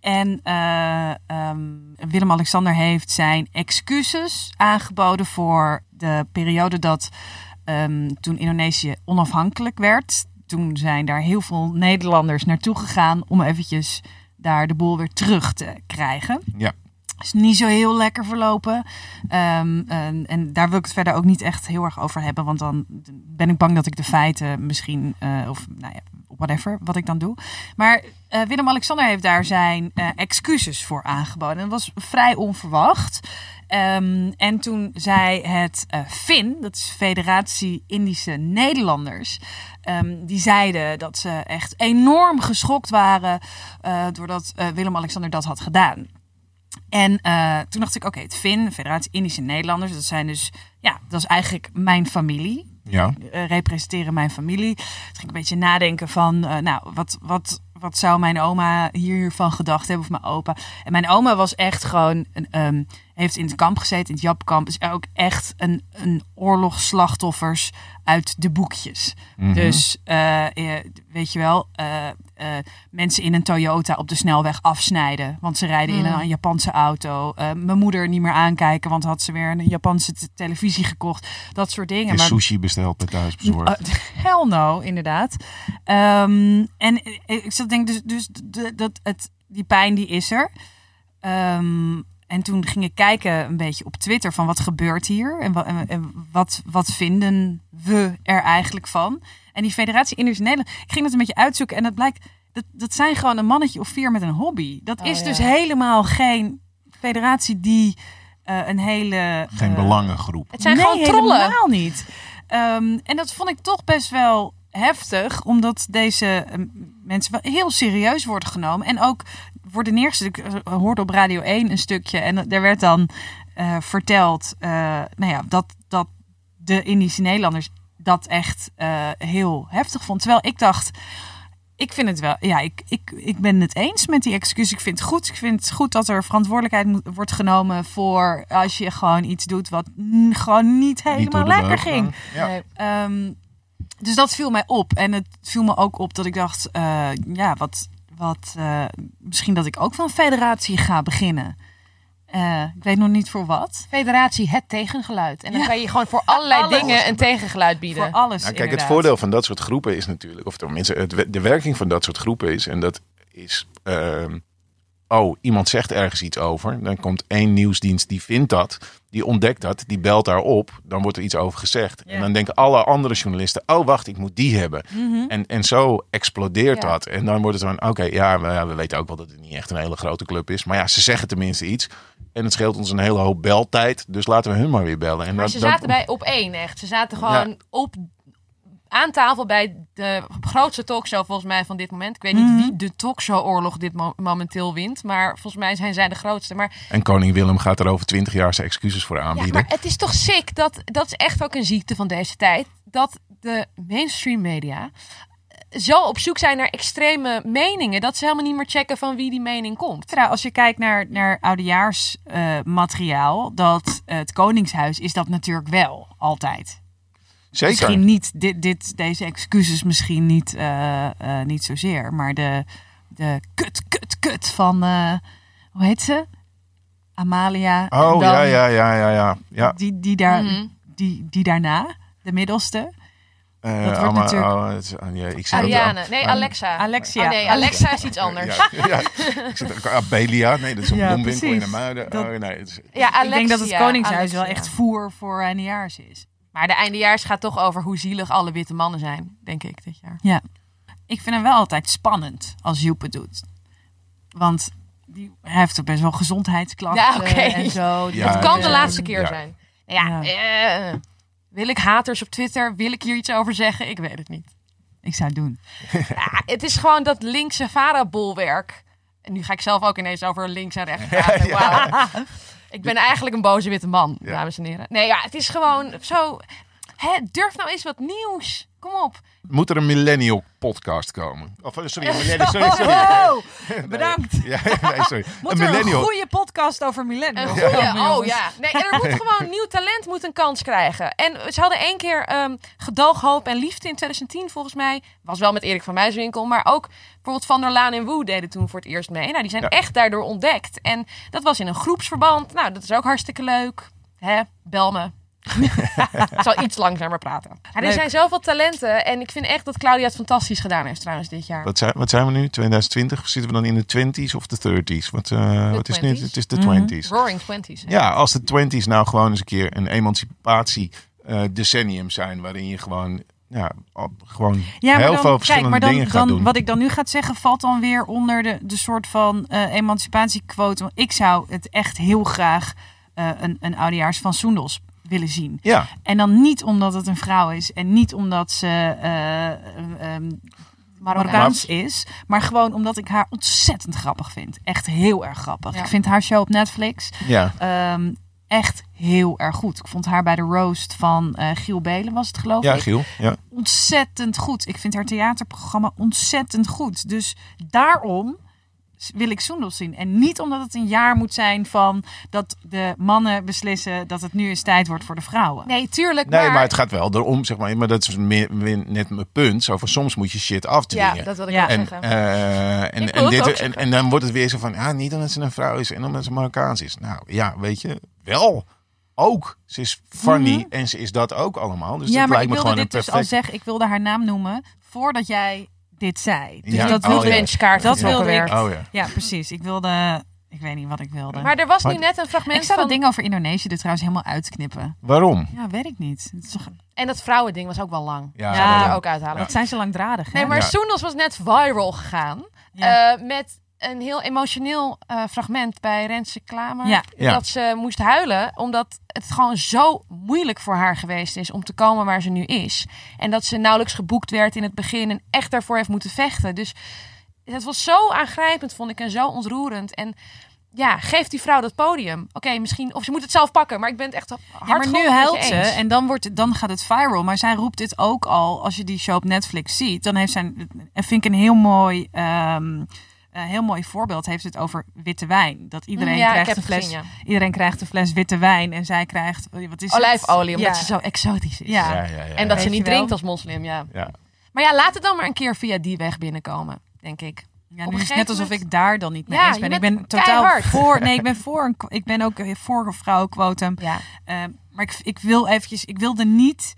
En eh, ehm, Willem-Alexander heeft zijn excuses aangeboden voor de periode dat ehm, toen Indonesië onafhankelijk werd. Toen zijn daar heel veel Nederlanders naartoe gegaan om eventjes daar de boel weer terug te krijgen. Ja. Is niet zo heel lekker verlopen. Ehm, en, en daar wil ik het verder ook niet echt heel erg over hebben. Want dan ben ik bang dat ik de feiten misschien, eh, of nou ja, whatever, wat ik dan doe. Maar eh, Willem-Alexander heeft daar zijn eh, excuses voor aangeboden. En dat was vrij onverwacht. Ehm, en toen zei het eh FIN, dat is Federatie Indische Nederlanders, ehm, die zeiden dat ze echt enorm geschokt waren doordat Willem-Alexander dat had gedaan. En toen dacht ik, oké, het FIN, Federatie Indische Nederlanders, dat zijn dus, ja, dat is eigenlijk mijn familie Ja. eh, representeren mijn familie. Toen ging een beetje nadenken van, eh, nou, wat, wat, wat zou mijn oma hiervan gedacht hebben of mijn opa? En mijn oma was echt gewoon, een, ehm, heeft in het kamp gezeten, in het Japkamp. Is ook echt een, een oorlogsslachtoffers uit de boekjes. Mhm. Dus eh, eh, weet je wel, eh, eh, mensen in een Toyota op de snelweg afsnijden. Want ze rijden in Mm. een Japanse auto. Eh, mijn moeder niet meer aankijken, want had ze weer een Japanse televisie gekocht. Dat soort dingen. En Maar sushi besteld bij thuisbezorgd. Uh, hell no, inderdaad. Ehm, en ik zat denk dus, dus de- dat het, die pijn die is er. Ehm, en toen ging ik kijken een beetje op Twitter van wat gebeurt hier en, wa- en, en wat, wat vinden we er eigenlijk van. En die Federatie Indische Nederland, ik ging dat een beetje uitzoeken en het blijkt dat, dat zijn gewoon een mannetje of vier met een hobby. Dat Oh, is ja. dus helemaal geen federatie die eh, een hele Geen eh, belangengroep. Het zijn nee, gewoon trollen. helemaal niet. Ehm, en dat vond ik toch best wel heftig, omdat deze eh, mensen wel heel serieus worden genomen. En ook worden neergezet. Ik eh, hoorde op Radio 1 een stukje en er werd dan eh, verteld eh, nou ja, dat, dat de Indische Nederlanders dat echt heel heftig vond. Terwijl ik dacht, ik vind het wel, ja, ik, ik, ik ben het eens met die excuus. Ik vind het goed. Ik vind het goed dat er verantwoordelijkheid moet, wordt genomen voor als je gewoon iets doet wat gewoon niet helemaal Niet de lekker ging. gaan. Ja. Nee. Ehm, dus dat viel mij op. En het viel me ook op dat ik dacht, ja, wat, wat eh, misschien dat ik ook van een federatie ga beginnen. Eh, ik weet nog niet voor wat. Federatie het tegengeluid. En dan Ja. kan je gewoon voor allerlei Alles. dingen een tegengeluid bieden. Voor alles. Nou, kijk, het voordeel van dat soort groepen is natuurlijk, of tenminste, het, de werking van dat soort groepen is, en dat is, ehm, oh, iemand zegt ergens iets over, dan komt één nieuwsdienst die vindt dat, die ontdekt dat, die belt daarop, dan wordt er iets over gezegd. Ja. En dan denken alle andere journalisten, oh wacht, ik moet die hebben. Mhm. En, en zo explodeert Ja. dat. En dan wordt het van, oké, ja, we, weten ook wel dat het niet echt een hele grote club is, maar ja, ze zeggen tenminste iets. En het scheelt ons een hele hoop beltijd, dus laten we hun maar weer bellen. En Maar dat- ze dat- zaten bij op één echt. Ze zaten gewoon op aan tafel bij de grootste talkshow volgens mij van dit moment. Ik weet niet Mhm. wie de talkshow-oorlog dit mo- momenteel wint, maar volgens mij zijn zij de grootste. Maar, En koning Willem gaat er over twintig jaar zijn excuses voor ja, aanbieden. maar het is toch sick dat dat is echt ook een ziekte van deze tijd dat de mainstream media zo op zoek zijn naar extreme meningen dat ze helemaal niet meer checken van wie die mening komt. Nou, als je kijkt naar, naar oudejaarsmateriaal, dat eh, het Koningshuis is dat natuurlijk wel altijd. Zeker. Misschien niet dit, dit, deze excuses misschien niet, eh, eh, niet zozeer, maar de, de kut, kut, kut van, eh, hoe heet ze? Amalia. en Oh dan ja, ja, ja, ja, ja. ja. Die, die, daar, Mhm. die, die daarna, de middelste. Eh, wordt allemaal- natuurlijk- oh, het oh, ja, ik zit ook- Ariane, nee, Ah, Alexa. Alexia. Oh, nee, Alexa is iets anders. Ja, ja. ik zit ook Abelia. Nee, dat is een Ja, bloemwinkel in de. Muiden. Dat- oh, nee, het is- Ja, Alexia, ik denk dat het Koningshuis wel echt voer voor eindejaars is. Maar de eindejaars gaat toch over hoe zielig alle witte mannen zijn, denk ik, dit jaar. Ja. Ik vind hem wel altijd spannend als Joep het doet. Want die, heeft ook best wel gezondheidsklachten Ja, oké. en zo. Ja, het kan de ja, laatste keer ja. zijn. Ja, Ja. eh, wil ik haters op Twitter? Wil ik hier iets over zeggen? Ik weet het niet. Ik zou het doen. Ja, het is gewoon dat linkse vara-bolwerk. En nu ga ik zelf ook ineens over links en rechts praten. Ik ben eigenlijk een boze witte man, dames en heren. Nee, ja, het is gewoon zo... Hè, durf nou eens wat nieuws. Kom op. Moet er een millennial podcast komen? Of, eh, sorry, een millennial, sorry, sorry. Wow, bedankt. Ja, nee, sorry. Moet een er een goede podcast over Een millennials oh ja. Nee, er moet gewoon nieuw talent moet een kans krijgen. En ze hadden één keer ehm Gedoog, Hoop en Liefde in 2010 volgens mij. Was wel met Erik van Muiswinkel. Maar ook bijvoorbeeld Van der Laan en Woe deden toen voor het eerst mee. Nou, die zijn Ja. echt daardoor ontdekt. En dat was in een groepsverband. Nou, dat is ook hartstikke leuk. Hè, bel me. Ik zal iets langzamer praten. Er zijn zoveel talenten. En ik vind echt dat Claudia het fantastisch gedaan heeft trouwens dit jaar. Wat zijn, wat zijn we nu? 2020? Zitten we dan in de 20s of de 30s? Wat, eh, wat is nu? 20s. Het is de Mhm. 20s. Roaring Twenties. Ja, als de 20s nou gewoon eens een keer een emancipatie eh, decennium zijn, waarin je gewoon, ja, gewoon Ja, maar heel dan, veel verschillende kijk, maar dan, dingen gaat dan, doen. Wat ik dan nu ga zeggen, valt dan weer onder de, de soort van eh, emancipatiequote. Want ik zou het echt heel graag eh, een, een oudejaars van Soendels willen zien. Ja, En dan niet omdat het een vrouw is en niet omdat ze eh, eh, ehm, Marokkaans is, maar gewoon omdat ik haar ontzettend grappig vind. Echt heel erg grappig. Ja. Ik vind haar show op Netflix ja. ehm, echt heel erg goed. Ik vond haar bij de roast van eh, Giel Belen, was het geloof Ja, ik Giel. Ja. ontzettend goed. Ik vind haar theaterprogramma ontzettend goed. Dus daarom wil ik Soendels zien. En niet omdat het een jaar moet zijn van dat de mannen beslissen dat het nu eens tijd wordt voor de vrouwen. Nee, tuurlijk. Nee, maar, maar het gaat wel erom, zeg maar. Maar dat is meer, meer net mijn punt. Zo van, soms moet je shit afdwingen. Ja, dat wil ik Ja. En, zeggen. eh, en, Ik en, dit, en, en dan wordt het weer zo van, ja, niet omdat ze een vrouw is en omdat ze Marokkaans is. Nou ja, weet je, wel. Ook. Ze is funny Mhm. en ze is dat ook allemaal. Dus ja, dat maar lijkt ik me wilde gewoon dit een dus al perfect... zeggen. Ik wilde haar naam noemen voordat jij dit zei. Dus Ja, dat oh, wilde ja. ik. Benchkaart dat wilde ik. Oh ja. Ja, precies. Ik wilde. Ik weet niet wat ik wilde. Maar er was nu net een fragment ik zou van... dat ding over Indonesië er trouwens helemaal uitknippen. Waarom? Ja, weet ik niet. Het is toch- En dat vrouwending was ook wel lang. Ja, Zou ik Ja. ook uithalen. Dat zijn ze langdradig. Hè? Nee, maar Ja. Soendos was net viral gegaan. Ja. eh, met een heel emotioneel eh, fragment bij Renze Klamer. Ja. Ja. Dat ze moest huilen, omdat het gewoon zo moeilijk voor haar geweest is om te komen waar ze nu is. En dat ze nauwelijks geboekt werd in het begin en echt daarvoor heeft moeten vechten. Dus het was zo aangrijpend, vond ik, en zo ontroerend. En ja, geef die vrouw dat podium. Oké, misschien, of ze moet het zelf pakken, maar ik ben het echt hard Ja, maar nu huilt ze eens. en dan, wordt het, dan gaat het viral. Maar zij roept dit ook al, als je die show op Netflix ziet, dan heeft zij, en vind ik een heel mooi, ehm, een heel mooi voorbeeld, heeft het over witte wijn. Dat iedereen, Ja, ik krijgt, heb een het fles, gezien, ja. iedereen krijgt een fles witte wijn en zij krijgt, wat is het? Olijfolie, omdat Ja. ze zo exotisch is. Ja. Ja, ja, ja. En dat ze niet drinkt als moslim, ja. Ja. Maar ja, laat het dan maar een keer via die weg binnenkomen, denk ik. Ja, nu is het net alsof ik daar dan niet mee Ja, eens ben. Ik ben totaal keihard. voor. Nee, ik ben voor een. Ik ben ook voor een vrouwenquotum. Ja. Eh, maar ik, ik wil eventjes. Ik wilde niet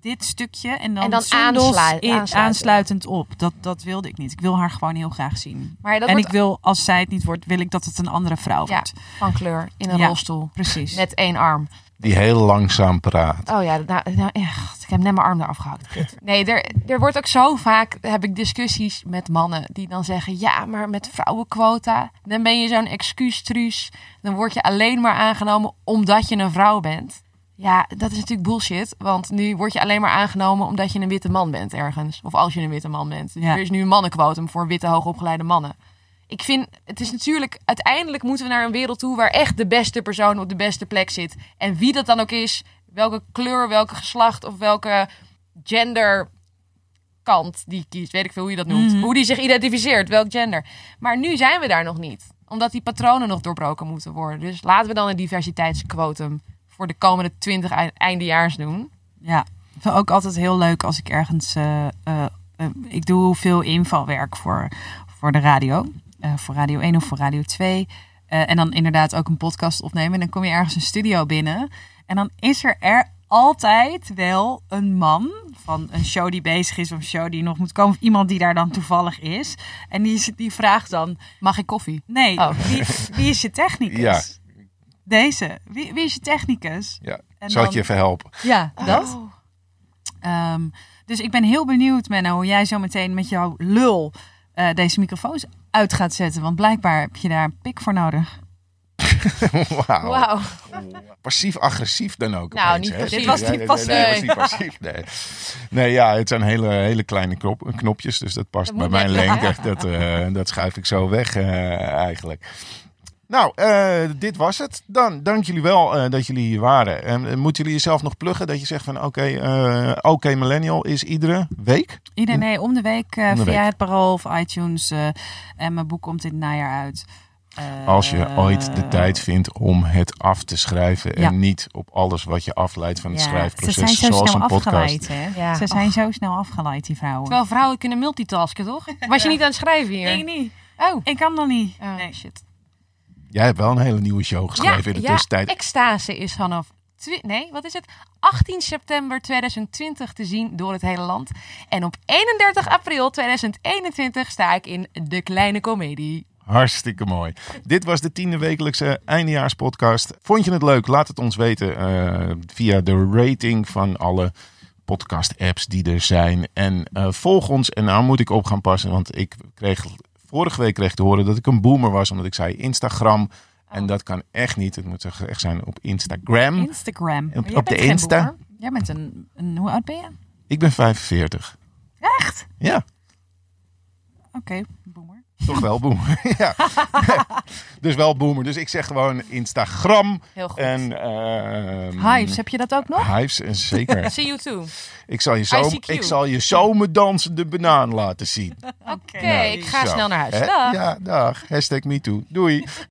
dit stukje en dan, En dan Soendos aansluit- in- aansluiten. aansluitend op. Dat, dat wilde ik niet. Ik wil haar gewoon heel graag zien. Maar dat en wordt ik wil, als zij het niet wordt, wil ik dat het een andere vrouw Ja. wordt. van kleur in een Ja. rolstoel. Precies. Met één arm. Die heel langzaam praat. Oh ja, nou, nou, ja, god, ik heb net mijn arm eraf gehakt. Nee, er, er wordt ook zo vaak, heb ik discussies met mannen die dan zeggen... ja, maar met vrouwenquota, dan ben je zo'n excuustruus. Dan word je alleen maar aangenomen omdat je een vrouw bent. Ja, dat is natuurlijk bullshit. Want nu word je alleen maar aangenomen omdat je een witte man bent ergens. Of als je een witte man bent. Dus Ja. er is nu een mannenquotum voor witte hoogopgeleide mannen. Ik vind, het is natuurlijk, uiteindelijk moeten we naar een wereld toe waar echt de beste persoon op de beste plek zit. En wie dat dan ook is, welke kleur, welke geslacht of welke gender kant die kiest, weet ik veel hoe je dat noemt. Mhm. Hoe die zich identificeert, welk gender. Maar nu zijn we daar nog niet, omdat die patronen nog doorbroken moeten worden. Dus laten we dan een diversiteitsquotum voor de komende 20 ei- eindejaars doen. Ja, ik vind ook altijd heel leuk als ik ergens. eh, eh, eh, ik doe veel invalwerk voor, voor de radio. Voor Radio 1 of voor Radio 2. Eh, en dan inderdaad ook een podcast opnemen. En dan kom je ergens een studio binnen. En dan is er, er altijd wel een man van een show die bezig is. Of een show die nog moet komen. Of iemand die daar dan toevallig is. En die, die vraagt dan. Mag ik koffie? Nee, Oh. wie, wie is je technicus? Ja. Deze. Wie, wie is je technicus? Ja. En Zal ik je even helpen? Ja, dat. Oh. Ehm, dus ik ben heel benieuwd, Menno, hoe jij zo meteen met jouw lul eh, deze microfoons uit gaat zetten. Want blijkbaar heb je daar een pik voor nodig. Wauw. Wauw. Passief-agressief dan ook. Nou, opeens, niet hè? passief. Dit was Ja, niet nee, passief. Nee, nee, was niet passief. Nee. nee, ja, het zijn hele, hele kleine knop, knopjes. Dus dat past Dat bij mijn lengte. Dat, eh, dat schuif ik zo weg eh, eigenlijk. Nou, eh, dit was het. Dan dank jullie wel eh, dat jullie hier waren. En eh, moeten jullie jezelf nog pluggen? Dat je zegt van oké, eh, oké Millennial is iedere week? Iedereen nee, om de week eh, Om de via week. het Parool of iTunes. eh, en mijn boek komt het najaar uit. Eh, Als je ooit de tijd vindt om het af te schrijven. En Ja. niet op alles wat je afleidt van het ja, ze schrijfproces. zijn zo zoals snel een podcast. afgeleid, hè? Ja. Ze zijn zo snel afgeleid, die vrouwen. Terwijl vrouwen kunnen multitasken, toch? Was je niet aan het schrijven hier? Ik niet. Oh. Ik kan nog niet. Oh, Nee. shit. Jij hebt wel een hele nieuwe show geschreven in de tussentijd. Extase is vanaf... Nee, wat is het? 18 september 2020 te zien door het hele land. En op 31 april 2021 sta ik in De Kleine Comedie. Hartstikke mooi. Dit was de tiende wekelijkse eindejaarspodcast. Vond je het leuk? Laat het ons weten eh, via de rating van alle podcast-apps die er zijn. En eh, volg ons. En nou moet ik op gaan passen, want ik kreeg vorige week kreeg te horen dat ik een boomer was, omdat ik zei Instagram. En dat kan echt niet. Het moet echt zijn op Instagram. Instagram. Op- de Insta? boer. Jij bent een, een... Hoe oud ben je? Ik ben 45. Echt? Ja. Oké. Toch wel boomer. ja. dus wel boomer. Dus ik zeg gewoon Instagram. Heel goed. En, ehm, Hives, heb je dat ook nog? Hives, en zeker. See you too. ik, zal je zo, ICQ. ik zal je zomerdansende banaan laten zien. Oké, Nou, ik ga zo. snel naar huis. Dag. Ja, dag. Hashtag MeToo. Doei.